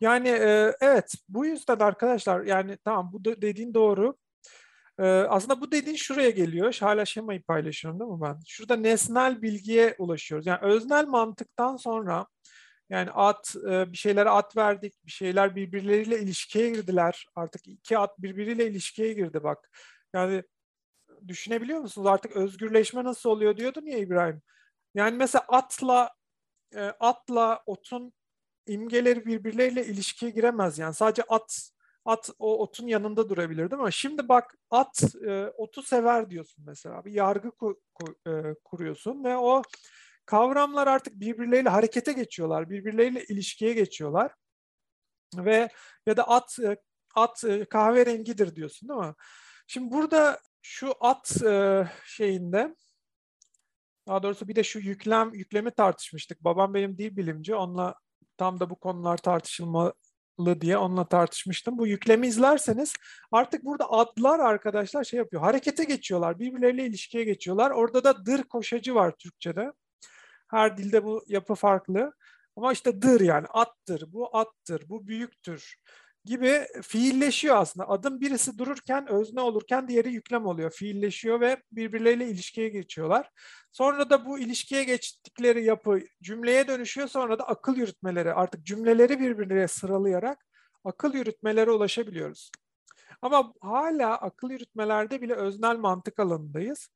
Yani e, evet, bu yüzden arkadaşlar yani tamam bu dediğin doğru. Aslında bu dediğin şuraya geliyor. Hala şemayı paylaşıyorum değil mi ben? Şurada nesnel bilgiye ulaşıyoruz. Yani öznel mantıktan sonra yani at bir şeylere at verdik, bir şeyler birbirleriyle ilişkiye girdiler. Artık iki at birbiriyle ilişkiye girdi bak. Yani düşünebiliyor musunuz? Artık özgürleşme nasıl oluyor diyordun ya İbrahim. Yani mesela atla atla otun imgeleri birbirleriyle ilişkiye giremez yani. Sadece at at o otun yanında durabilir değil mi? Şimdi bak at e, otu sever diyorsun mesela. Bir yargı ku, ku, e, kuruyorsun ve o kavramlar artık birbirleriyle harekete geçiyorlar, birbirleriyle ilişkiye geçiyorlar. Ve ya da at e, at e, kahverengidir diyorsun değil mi? Şimdi burada şu at e, şeyinde daha doğrusu bir de şu yüklem yüklemi tartışmıştık. Babam benim dil bilimci. Onunla tam da bu konular tartışılmalı diye onunla tartışmıştım. Bu yüklemi izlerseniz artık burada adlar arkadaşlar şey yapıyor. Harekete geçiyorlar. Birbirleriyle ilişkiye geçiyorlar. Orada da dır koşacı var Türkçe'de. Her dilde bu yapı farklı. Ama işte dır yani attır, bu attır, bu büyüktür gibi fiilleşiyor aslında. Adım birisi dururken özne olurken diğeri yüklem oluyor. Fiilleşiyor ve birbirleriyle ilişkiye geçiyorlar. Sonra da bu ilişkiye geçtikleri yapı cümleye dönüşüyor. Sonra da akıl yürütmeleri artık cümleleri birbirine sıralayarak akıl yürütmelere ulaşabiliyoruz. Ama hala akıl yürütmelerde bile öznel mantık alanındayız.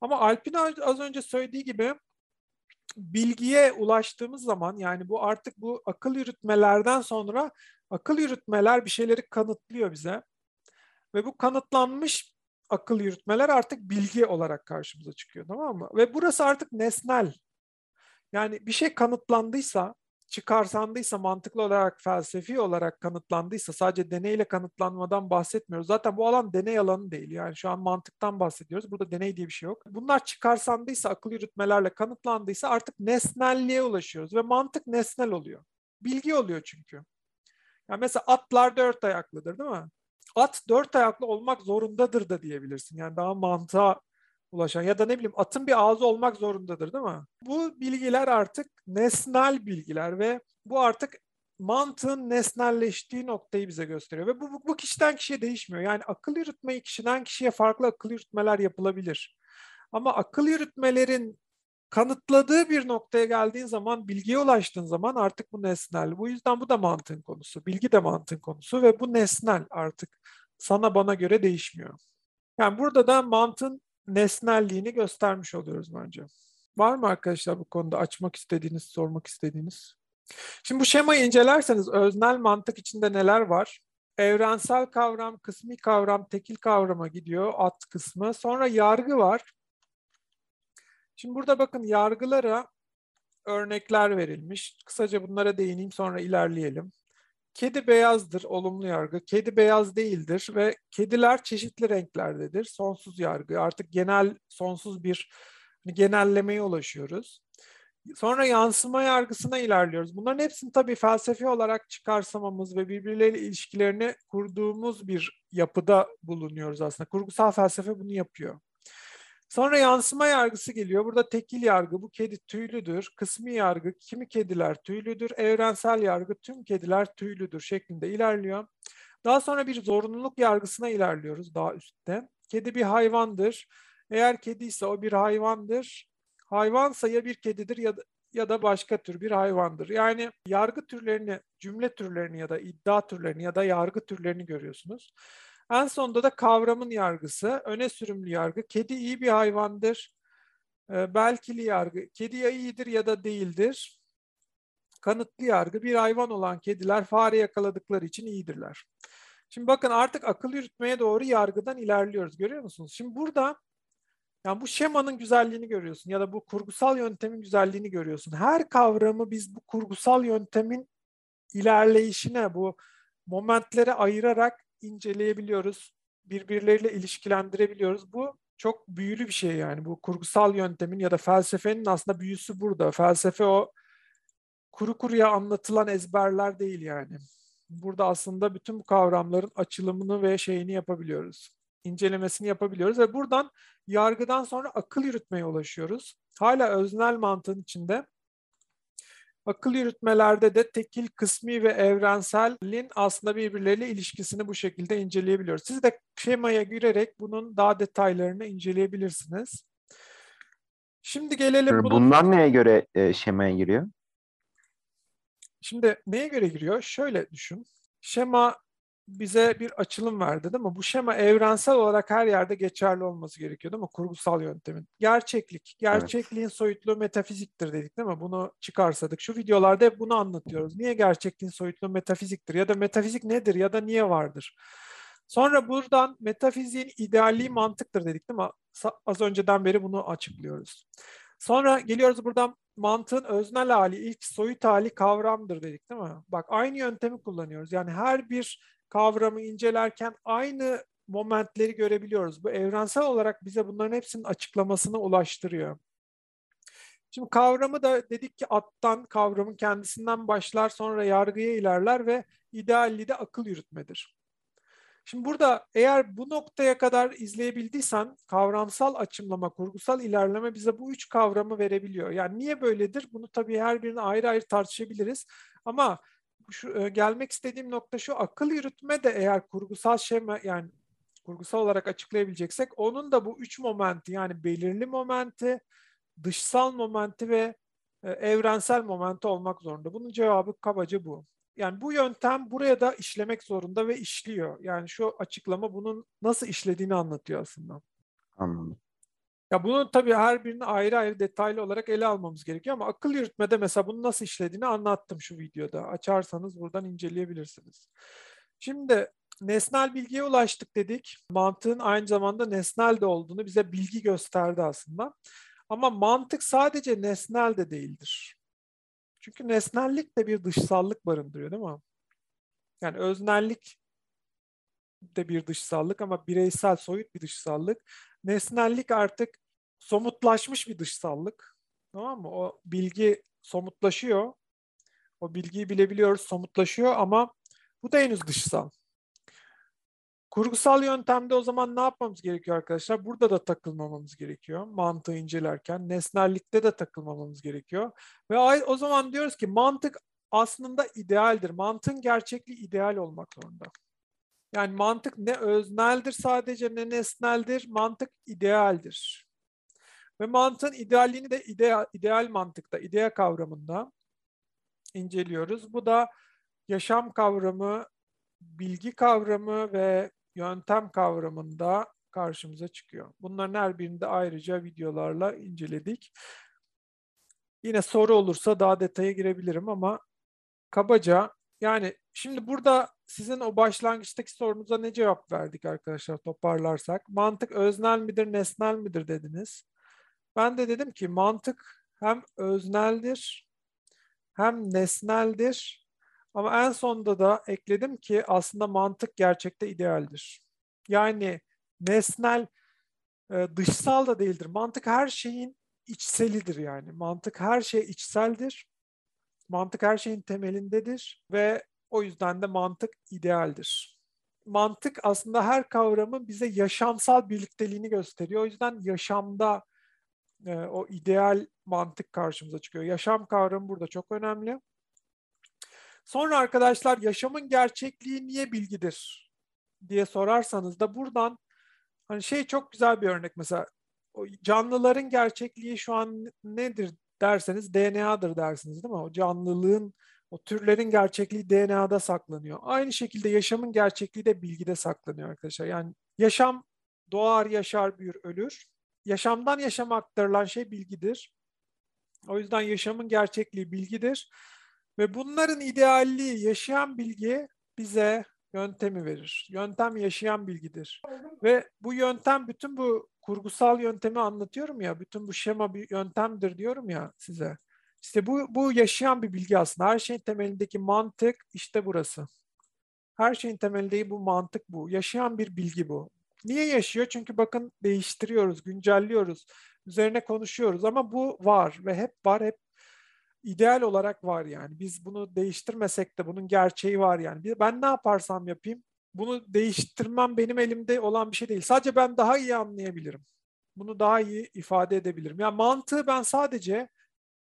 Ama Alp'in az önce söylediği gibi bilgiye ulaştığımız zaman yani bu artık bu akıl yürütmelerden sonra akıl yürütmeler bir şeyleri kanıtlıyor bize. Ve bu kanıtlanmış akıl yürütmeler artık bilgi olarak karşımıza çıkıyor tamam mı? Ve burası artık nesnel. Yani bir şey kanıtlandıysa, çıkarsandıysa, mantıklı olarak, felsefi olarak kanıtlandıysa, sadece deneyle kanıtlanmadan bahsetmiyoruz. Zaten bu alan deney alanı değil. Yani şu an mantıktan bahsediyoruz. Burada deney diye bir şey yok. Bunlar çıkarsandıysa, akıl yürütmelerle kanıtlandıysa artık nesnelliğe ulaşıyoruz ve mantık nesnel oluyor. Bilgi oluyor çünkü. Yani mesela atlar dört ayaklıdır değil mi? At dört ayaklı olmak zorundadır da diyebilirsin. Yani daha mantığa ulaşan ya da ne bileyim atın bir ağzı olmak zorundadır değil mi? Bu bilgiler artık nesnel bilgiler ve bu artık mantığın nesnelleştiği noktayı bize gösteriyor. Ve bu, bu, bu kişiden kişiye değişmiyor. Yani akıl yürütmeyi kişiden kişiye farklı akıl yürütmeler yapılabilir. Ama akıl yürütmelerin kanıtladığı bir noktaya geldiğin zaman, bilgiye ulaştığın zaman artık bu nesnel. Bu yüzden bu da mantığın konusu. Bilgi de mantığın konusu ve bu nesnel artık sana bana göre değişmiyor. Yani burada da mantığın nesnelliğini göstermiş oluyoruz bence. Var mı arkadaşlar bu konuda açmak istediğiniz, sormak istediğiniz? Şimdi bu şemayı incelerseniz öznel mantık içinde neler var? Evrensel kavram, kısmi kavram, tekil kavrama gidiyor at kısmı. Sonra yargı var. Şimdi burada bakın yargılara örnekler verilmiş. Kısaca bunlara değineyim sonra ilerleyelim. Kedi beyazdır, olumlu yargı. Kedi beyaz değildir ve kediler çeşitli renklerdedir. Sonsuz yargı. Artık genel, sonsuz bir hani genellemeye ulaşıyoruz. Sonra yansıma yargısına ilerliyoruz. Bunların hepsini tabii felsefi olarak çıkarsamamız ve birbirleriyle ilişkilerini kurduğumuz bir yapıda bulunuyoruz aslında. Kurgusal felsefe bunu yapıyor. Sonra yansıma yargısı geliyor. Burada tekil yargı, bu kedi tüylüdür. Kısmi yargı, kimi kediler tüylüdür. Evrensel yargı, tüm kediler tüylüdür şeklinde ilerliyor. Daha sonra bir zorunluluk yargısına ilerliyoruz daha üstte. Kedi bir hayvandır. Eğer kedi ise o bir hayvandır. Hayvansa ya bir kedidir ya da, ya da başka tür bir hayvandır. Yani yargı türlerini, cümle türlerini ya da iddia türlerini ya da yargı türlerini görüyorsunuz. En sonunda da kavramın yargısı, öne sürümlü yargı. Kedi iyi bir hayvandır. E, belkili yargı, kedi ya iyidir ya da değildir. Kanıtlı yargı, bir hayvan olan kediler fare yakaladıkları için iyidirler. Şimdi bakın artık akıl yürütmeye doğru yargıdan ilerliyoruz. Görüyor musunuz? Şimdi burada yani bu şemanın güzelliğini görüyorsun ya da bu kurgusal yöntemin güzelliğini görüyorsun. Her kavramı biz bu kurgusal yöntemin ilerleyişine, bu momentlere ayırarak inceleyebiliyoruz. Birbirleriyle ilişkilendirebiliyoruz. Bu çok büyülü bir şey yani. Bu kurgusal yöntemin ya da felsefenin aslında büyüsü burada. Felsefe o kuru kuruya anlatılan ezberler değil yani. Burada aslında bütün bu kavramların açılımını ve şeyini yapabiliyoruz. incelemesini yapabiliyoruz ve buradan yargıdan sonra akıl yürütmeye ulaşıyoruz. Hala öznel mantığın içinde Akıl yürütmelerde de tekil, kısmi ve evrenselin aslında birbirleriyle ilişkisini bu şekilde inceleyebiliyoruz. Siz de şemaya girerek bunun daha detaylarını inceleyebilirsiniz. Şimdi gelelim bunun... Bunlar neye göre e, şemaya giriyor? Şimdi neye göre giriyor? Şöyle düşün. Şema bize bir açılım verdi değil mi? Bu şema evrensel olarak her yerde geçerli olması gerekiyor değil mi? Kurgusal yöntemin. Gerçeklik. Gerçekliğin evet. soyutluğu metafiziktir dedik değil mi? Bunu çıkarsadık. Şu videolarda hep bunu anlatıyoruz. Niye gerçekliğin soyutluğu metafiziktir? Ya da metafizik nedir? Ya da niye vardır? Sonra buradan metafiziğin idealliği mantıktır dedik değil mi? Az önceden beri bunu açıklıyoruz. Sonra geliyoruz buradan mantığın öznel hali, ilk soyut hali kavramdır dedik değil mi? Bak aynı yöntemi kullanıyoruz. Yani her bir kavramı incelerken aynı momentleri görebiliyoruz. Bu evrensel olarak bize bunların hepsinin açıklamasını ulaştırıyor. Şimdi kavramı da dedik ki attan, kavramın kendisinden başlar, sonra yargıya ilerler ve idealli de akıl yürütmedir. Şimdi burada eğer bu noktaya kadar izleyebildiysen kavramsal açımlama, kurgusal ilerleme bize bu üç kavramı verebiliyor. Yani niye böyledir? Bunu tabii her birini ayrı ayrı tartışabiliriz. Ama şu, e, gelmek istediğim nokta şu akıl yürütme de eğer kurgusal şema yani kurgusal olarak açıklayabileceksek onun da bu üç momenti yani belirli momenti, dışsal momenti ve e, evrensel momenti olmak zorunda. Bunun cevabı kabaca bu. Yani bu yöntem buraya da işlemek zorunda ve işliyor. Yani şu açıklama bunun nasıl işlediğini anlatıyor aslında. Anladım. Ya bunu tabii her birini ayrı ayrı detaylı olarak ele almamız gerekiyor ama akıl yürütmede mesela bunu nasıl işlediğini anlattım şu videoda. Açarsanız buradan inceleyebilirsiniz. Şimdi nesnel bilgiye ulaştık dedik. Mantığın aynı zamanda nesnel de olduğunu bize bilgi gösterdi aslında. Ama mantık sadece nesnel de değildir. Çünkü nesnellik de bir dışsallık barındırıyor değil mi? Yani öznellik de bir dışsallık ama bireysel, soyut bir dışsallık. Nesnellik artık somutlaşmış bir dışsallık. Tamam mı? O bilgi somutlaşıyor. O bilgiyi bilebiliyoruz, somutlaşıyor ama bu da henüz dışsal. Kurgusal yöntemde o zaman ne yapmamız gerekiyor arkadaşlar? Burada da takılmamamız gerekiyor. Mantığı incelerken. Nesnellikte de takılmamamız gerekiyor. Ve o zaman diyoruz ki mantık aslında idealdir. Mantığın gerçekliği ideal olmak zorunda. Yani mantık ne özneldir sadece ne nesneldir. Mantık idealdir. Ve mantığın idealliğini de ideal, ideal mantıkta, idea kavramında inceliyoruz. Bu da yaşam kavramı, bilgi kavramı ve yöntem kavramında karşımıza çıkıyor. Bunların her birini de ayrıca videolarla inceledik. Yine soru olursa daha detaya girebilirim ama kabaca yani şimdi burada sizin o başlangıçtaki sorunuza ne cevap verdik arkadaşlar toparlarsak? Mantık öznel midir, nesnel midir dediniz. Ben de dedim ki mantık hem özneldir hem nesneldir ama en sonunda da ekledim ki aslında mantık gerçekte idealdir. Yani nesnel e, dışsal da değildir. Mantık her şeyin içselidir yani. Mantık her şey içseldir. Mantık her şeyin temelindedir ve o yüzden de mantık idealdir. Mantık aslında her kavramın bize yaşamsal birlikteliğini gösteriyor. O yüzden yaşamda e, o ideal mantık karşımıza çıkıyor. Yaşam kavramı burada çok önemli. Sonra arkadaşlar yaşamın gerçekliği niye bilgidir diye sorarsanız da buradan hani şey çok güzel bir örnek mesela canlıların gerçekliği şu an nedir derseniz DNA'dır dersiniz değil mi? O canlılığın o türlerin gerçekliği DNA'da saklanıyor. Aynı şekilde yaşamın gerçekliği de bilgide saklanıyor arkadaşlar. Yani yaşam doğar, yaşar, büyür, ölür. Yaşamdan yaşama aktarılan şey bilgidir. O yüzden yaşamın gerçekliği bilgidir. Ve bunların idealliği yaşayan bilgi bize yöntemi verir. Yöntem yaşayan bilgidir. Ve bu yöntem bütün bu kurgusal yöntemi anlatıyorum ya, bütün bu şema bir yöntemdir diyorum ya size. İşte bu, bu yaşayan bir bilgi aslında. Her şeyin temelindeki mantık işte burası. Her şeyin temelindeki bu mantık bu. Yaşayan bir bilgi bu. Niye yaşıyor? Çünkü bakın değiştiriyoruz, güncelliyoruz, üzerine konuşuyoruz ama bu var ve hep var, hep ideal olarak var yani. Biz bunu değiştirmesek de bunun gerçeği var yani. Ben ne yaparsam yapayım bunu değiştirmem benim elimde olan bir şey değil. Sadece ben daha iyi anlayabilirim. Bunu daha iyi ifade edebilirim. Yani mantığı ben sadece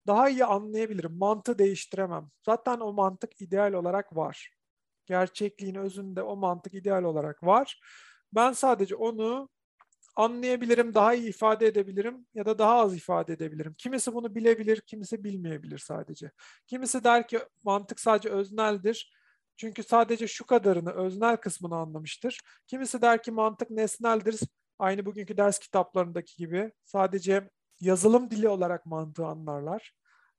daha iyi anlayabilirim. Mantığı değiştiremem. Zaten o mantık ideal olarak var. Gerçekliğin özünde o mantık ideal olarak var. Ben sadece onu anlayabilirim, daha iyi ifade edebilirim ya da daha az ifade edebilirim. Kimisi bunu bilebilir, kimisi bilmeyebilir sadece. Kimisi der ki mantık sadece özneldir. Çünkü sadece şu kadarını, öznel kısmını anlamıştır. Kimisi der ki mantık nesneldir. Aynı bugünkü ders kitaplarındaki gibi sadece yazılım dili olarak mantığı anlarlar.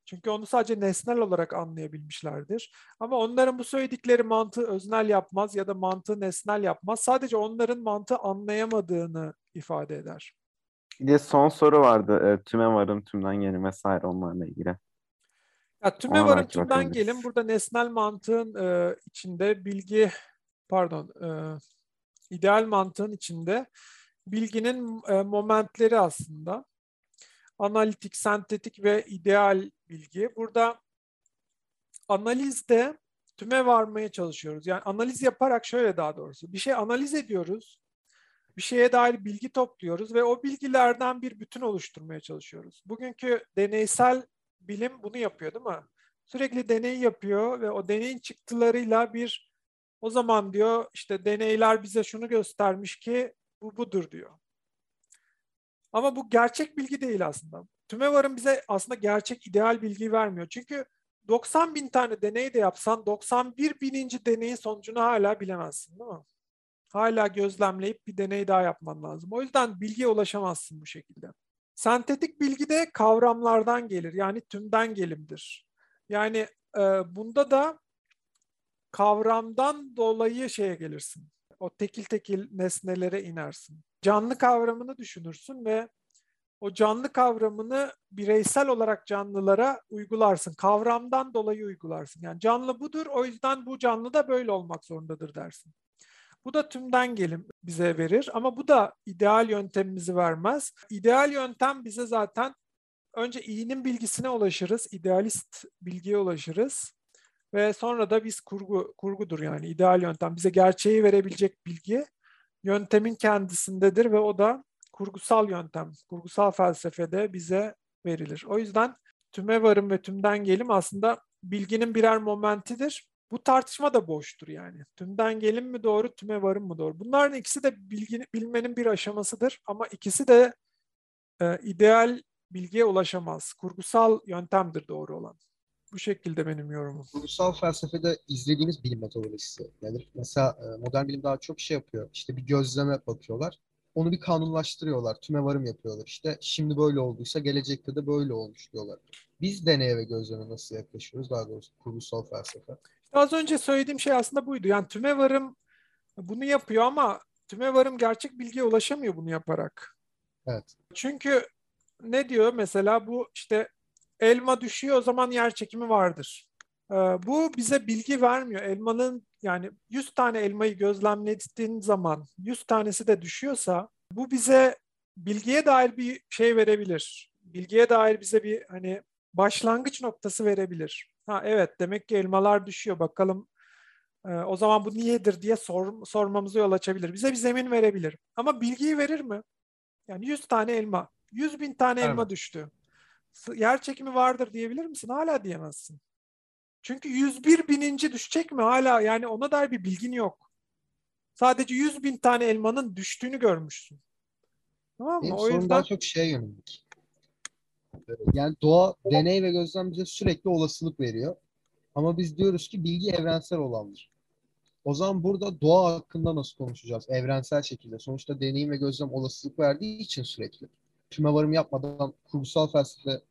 Çünkü onu sadece nesnel olarak anlayabilmişlerdir. Ama onların bu söyledikleri mantığı öznel yapmaz ya da mantığı nesnel yapmaz. Sadece onların mantığı anlayamadığını ifade eder. Bir de son soru vardı. E, tüme varım, tümden gelim vesaire onlarla ilgili. Ya, tüme Ona varım, tümden gelin. Burada nesnel mantığın e, içinde bilgi, pardon, e, ideal mantığın içinde bilginin e, momentleri aslında. Analitik, sentetik ve ideal bilgi. Burada analizde tüme varmaya çalışıyoruz. Yani analiz yaparak şöyle daha doğrusu bir şey analiz ediyoruz. Bir şeye dair bilgi topluyoruz ve o bilgilerden bir bütün oluşturmaya çalışıyoruz. Bugünkü deneysel bilim bunu yapıyor değil mi? Sürekli deney yapıyor ve o deneyin çıktılarıyla bir o zaman diyor işte deneyler bize şunu göstermiş ki bu budur diyor. Ama bu gerçek bilgi değil aslında. Tümevar'ın bize aslında gerçek ideal bilgiyi vermiyor. Çünkü 90 bin tane deney de yapsan 91 bininci deneyin sonucunu hala bilemezsin değil mi? Hala gözlemleyip bir deney daha yapman lazım. O yüzden bilgiye ulaşamazsın bu şekilde. Sentetik bilgi de kavramlardan gelir. Yani tümden gelimdir. Yani e, bunda da kavramdan dolayı şeye gelirsin. O tekil tekil nesnelere inersin. Canlı kavramını düşünürsün ve o canlı kavramını bireysel olarak canlılara uygularsın. Kavramdan dolayı uygularsın. Yani canlı budur, o yüzden bu canlı da böyle olmak zorundadır dersin. Bu da tümden gelim bize verir ama bu da ideal yöntemimizi vermez. İdeal yöntem bize zaten önce iyinin bilgisine ulaşırız, idealist bilgiye ulaşırız ve sonra da biz kurgu kurgudur yani ideal yöntem bize gerçeği verebilecek bilgi yöntemin kendisindedir ve o da kurgusal yöntem, kurgusal felsefede bize verilir. O yüzden tüme varım ve tümden gelim aslında bilginin birer momentidir. Bu tartışma da boştur yani. Tümden gelim mi doğru, tüme varım mı doğru? Bunların ikisi de bilgi, bilmenin bir aşamasıdır ama ikisi de e, ideal bilgiye ulaşamaz. Kurgusal yöntemdir doğru olan. Bu şekilde benim yorumum. Kurgusal felsefede izlediğimiz bilim metodolojisi nedir? Mesela e, modern bilim daha çok şey yapıyor. İşte bir gözleme bakıyorlar onu bir kanunlaştırıyorlar. Tüme varım yapıyorlar. İşte şimdi böyle olduysa gelecekte de böyle olmuş diyorlar. Biz deneye ve gözleme nasıl yaklaşıyoruz? Daha doğrusu kurgusal felsefe. Az önce söylediğim şey aslında buydu. Yani tüme varım bunu yapıyor ama tüme varım gerçek bilgiye ulaşamıyor bunu yaparak. Evet. Çünkü ne diyor mesela bu işte elma düşüyor o zaman yer çekimi vardır. Ee, bu bize bilgi vermiyor. Elmanın yani 100 tane elmayı gözlemlediğin zaman 100 tanesi de düşüyorsa bu bize bilgiye dair bir şey verebilir. Bilgiye dair bize bir hani başlangıç noktası verebilir. Ha evet demek ki elmalar düşüyor. Bakalım e, o zaman bu niyedir diye sor, sormamızı yol açabilir. Bize bir zemin verebilir. Ama bilgiyi verir mi? Yani 100 tane elma, 100 bin tane evet. elma düştü. Yer çekimi vardır diyebilir misin? Hala diyemezsin. Çünkü 101 bininci düşecek mi hala yani ona dair bir bilgin yok. Sadece 100 bin tane elmanın düştüğünü görmüşsün. Tamam mı? Benim o yüzden daha çok şeye yönelik. Yani doğa deney ve gözlem bize sürekli olasılık veriyor. Ama biz diyoruz ki bilgi evrensel olandır. O zaman burada doğa hakkında nasıl konuşacağız? Evrensel şekilde. Sonuçta deneyim ve gözlem olasılık verdiği için sürekli. Tüme varım yapmadan kurgusal felsefe,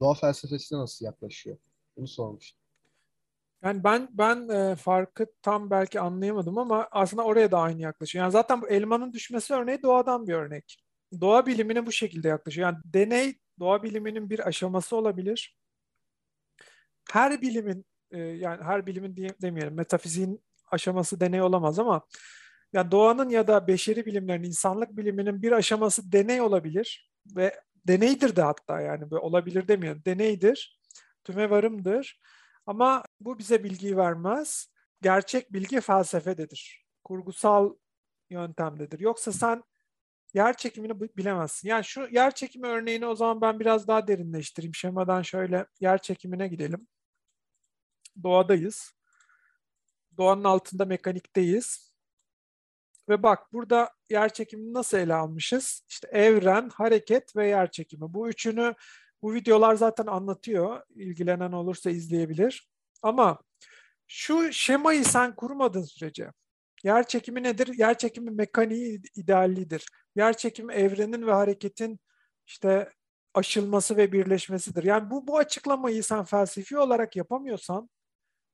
doğa felsefesine nasıl yaklaşıyor? Bunu sormuştum. Yani ben ben e, farkı tam belki anlayamadım ama aslında oraya da aynı yaklaşıyor. Yani zaten bu elmanın düşmesi örneği doğadan bir örnek. Doğa bilimine bu şekilde yaklaşıyor. Yani deney doğa biliminin bir aşaması olabilir. Her bilimin e, yani her bilimin diye, demeyelim metafiziğin aşaması deney olamaz ama yani doğanın ya da beşeri bilimlerin, insanlık biliminin bir aşaması deney olabilir ve deneydir de hatta yani böyle olabilir demiyorum. Deneydir, tüme varımdır ama bu bize bilgiyi vermez. Gerçek bilgi felsefededir. Kurgusal yöntemdedir. Yoksa sen yer çekimini bilemezsin. Yani şu yer çekimi örneğini o zaman ben biraz daha derinleştireyim. Şemadan şöyle yer çekimine gidelim. Doğadayız. Doğanın altında mekanikteyiz. Ve bak burada yer çekimini nasıl ele almışız? İşte evren, hareket ve yer çekimi. Bu üçünü bu videolar zaten anlatıyor. İlgilenen olursa izleyebilir. Ama şu şemayı sen kurmadığın sürece yer çekimi nedir? Yer çekimi mekaniği ideallidir. Yer çekimi evrenin ve hareketin işte aşılması ve birleşmesidir. Yani bu bu açıklamayı sen felsefi olarak yapamıyorsan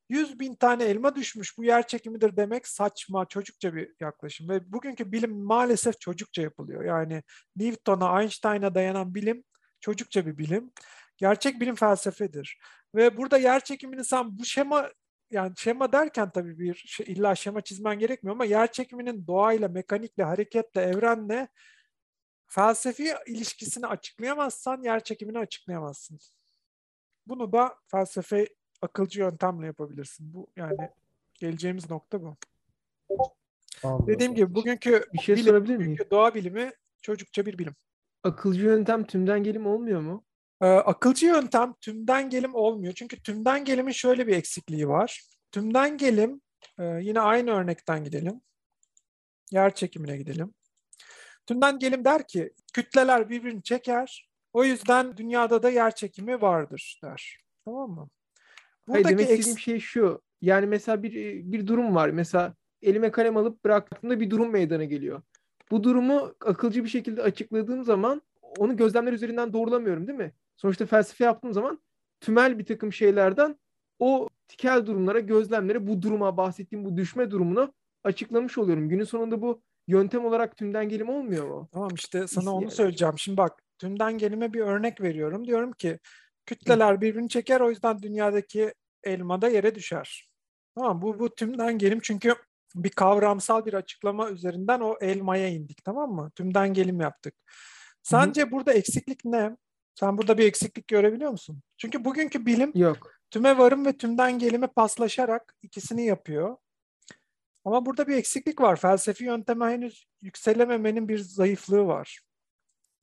100 bin tane elma düşmüş bu yer çekimidir demek saçma, çocukça bir yaklaşım. Ve bugünkü bilim maalesef çocukça yapılıyor. Yani Newton'a, Einstein'a dayanan bilim çocukça bir bilim. Gerçek bilim felsefedir. Ve burada yer çekimini sen bu şema yani şema derken tabii bir şey, illa şema çizmen gerekmiyor ama yer çekiminin doğayla, mekanikle, hareketle, evrenle felsefi ilişkisini açıklayamazsan yer çekimini açıklayamazsın. Bunu da felsefe akılcı yöntemle yapabilirsin. Bu yani geleceğimiz nokta bu. Anladım. Dediğim gibi bugünkü bir şey bilim, sorabilir miyim? Doğa bilimi çocukça bir bilim. Akılcı yöntem tümden gelim olmuyor mu? Ee, akılcı yöntem tümden gelim olmuyor. Çünkü tümden gelimin şöyle bir eksikliği var. Tümden gelim e, yine aynı örnekten gidelim. Yer çekimine gidelim. Tümden gelim der ki kütleler birbirini çeker. O yüzden dünyada da yer çekimi vardır der. Tamam mı? Buradaki Hayır, demek istediğim şey şu. Yani mesela bir bir durum var. Mesela elime kalem alıp bıraktığımda bir durum meydana geliyor. Bu durumu akılcı bir şekilde açıkladığım zaman onu gözlemler üzerinden doğrulamıyorum değil mi? Sonuçta felsefe yaptığım zaman tümel bir takım şeylerden o tikel durumlara, gözlemlere, bu duruma bahsettiğim bu düşme durumunu açıklamış oluyorum. Günün sonunda bu yöntem olarak tümden gelim olmuyor mu? Tamam işte sana onu söyleyeceğim. Şimdi bak tümden gelime bir örnek veriyorum. Diyorum ki kütleler birbirini çeker o yüzden dünyadaki elma da yere düşer. Tamam bu bu tümden gelim çünkü bir kavramsal bir açıklama üzerinden o elmaya indik tamam mı? Tümden gelim yaptık. Sence Hı. burada eksiklik ne? Sen burada bir eksiklik görebiliyor musun? Çünkü bugünkü bilim Yok. tüme varım ve tümden gelime paslaşarak ikisini yapıyor. Ama burada bir eksiklik var. Felsefi yönteme henüz yükselememenin bir zayıflığı var.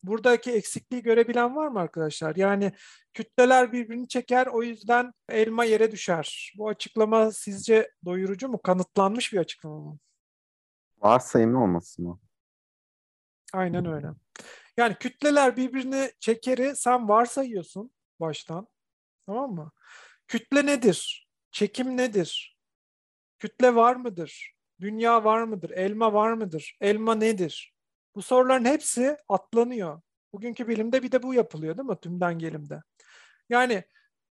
Buradaki eksikliği görebilen var mı arkadaşlar? Yani kütleler birbirini çeker o yüzden elma yere düşer. Bu açıklama sizce doyurucu mu? Kanıtlanmış bir açıklama mı? Varsayımlı olması mı? Aynen öyle. Yani kütleler birbirini çekeri sen varsayıyorsun baştan. Tamam mı? Kütle nedir? Çekim nedir? Kütle var mıdır? Dünya var mıdır? Elma var mıdır? Elma nedir? Bu soruların hepsi atlanıyor. Bugünkü bilimde bir de bu yapılıyor değil mi? Tümden gelimde. Yani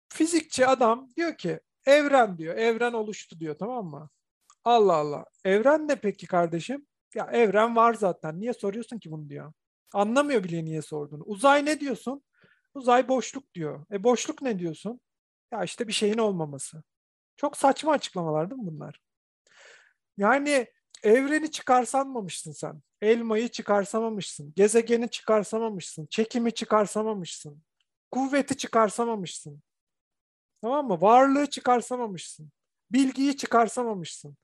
fizikçi adam diyor ki evren diyor. Evren oluştu diyor tamam mı? Allah Allah. Evren ne peki kardeşim? Ya evren var zaten. Niye soruyorsun ki bunu diyor. Anlamıyor bile niye sorduğunu. Uzay ne diyorsun? Uzay boşluk diyor. E boşluk ne diyorsun? Ya işte bir şeyin olmaması. Çok saçma açıklamalar değil mi bunlar? Yani evreni çıkarsamamışsın sen. Elmayı çıkarsamamışsın. Gezegeni çıkarsamamışsın. Çekimi çıkarsamamışsın. Kuvveti çıkarsamamışsın. Tamam mı? Varlığı çıkarsamamışsın. Bilgiyi çıkarsamamışsın.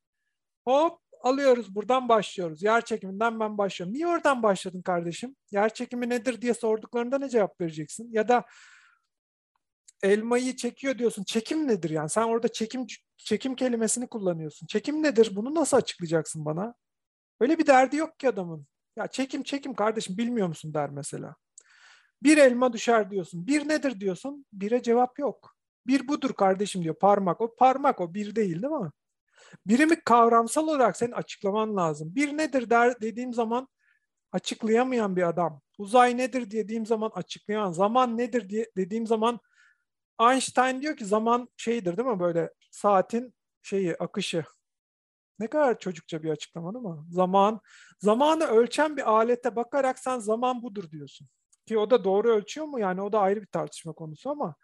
Hop alıyoruz buradan başlıyoruz. Yer çekiminden ben başlıyorum. Niye oradan başladın kardeşim? Yer çekimi nedir diye sorduklarında ne cevap vereceksin? Ya da elmayı çekiyor diyorsun. Çekim nedir yani? Sen orada çekim çekim kelimesini kullanıyorsun. Çekim nedir? Bunu nasıl açıklayacaksın bana? Öyle bir derdi yok ki adamın. Ya çekim çekim kardeşim bilmiyor musun der mesela. Bir elma düşer diyorsun. Bir nedir diyorsun. Bire cevap yok. Bir budur kardeşim diyor. Parmak. O parmak o bir değil değil mi? Birimi kavramsal olarak senin açıklaman lazım. Bir nedir der dediğim zaman açıklayamayan bir adam. Uzay nedir dediğim zaman açıklayan. Zaman nedir diye dediğim zaman Einstein diyor ki zaman şeydir değil mi böyle saatin şeyi akışı. Ne kadar çocukça bir açıklama değil mi? Zaman, zamanı ölçen bir alete bakarak sen zaman budur diyorsun. Ki o da doğru ölçüyor mu? Yani o da ayrı bir tartışma konusu ama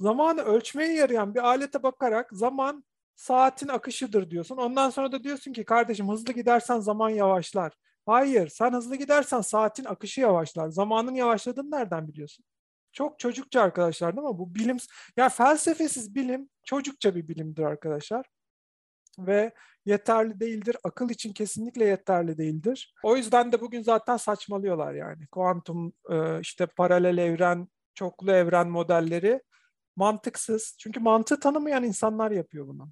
zamanı ölçmeye yarayan bir alete bakarak zaman saatin akışıdır diyorsun. Ondan sonra da diyorsun ki kardeşim hızlı gidersen zaman yavaşlar. Hayır, sen hızlı gidersen saatin akışı yavaşlar. Zamanın yavaşladığını nereden biliyorsun? Çok çocukça arkadaşlar değil mi? Bu bilim, ya felsefesiz bilim çocukça bir bilimdir arkadaşlar. Ve yeterli değildir. Akıl için kesinlikle yeterli değildir. O yüzden de bugün zaten saçmalıyorlar yani. Kuantum, e, işte paralel evren, çoklu evren modelleri mantıksız. Çünkü mantığı tanımayan insanlar yapıyor bunu.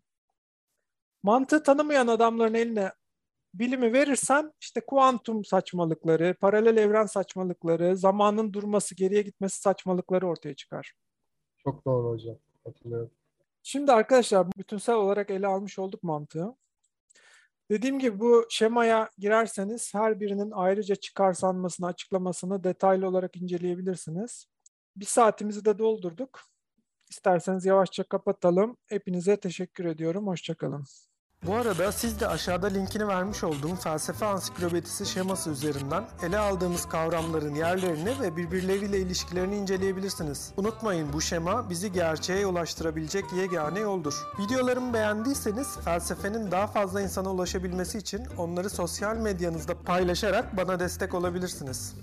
Mantığı tanımayan adamların eline bilimi verirsen işte kuantum saçmalıkları, paralel evren saçmalıkları, zamanın durması, geriye gitmesi saçmalıkları ortaya çıkar. Çok doğru hocam. Hatırlıyorum. Şimdi arkadaşlar bütünsel olarak ele almış olduk mantığı. Dediğim gibi bu şemaya girerseniz her birinin ayrıca çıkarsanmasını, açıklamasını detaylı olarak inceleyebilirsiniz. Bir saatimizi de doldurduk. İsterseniz yavaşça kapatalım. Hepinize teşekkür ediyorum. Hoşçakalın. Bu arada siz de aşağıda linkini vermiş olduğum felsefe ansiklopedisi şeması üzerinden ele aldığımız kavramların yerlerini ve birbirleriyle ilişkilerini inceleyebilirsiniz. Unutmayın bu şema bizi gerçeğe ulaştırabilecek yegane yoldur. Videolarımı beğendiyseniz felsefenin daha fazla insana ulaşabilmesi için onları sosyal medyanızda paylaşarak bana destek olabilirsiniz.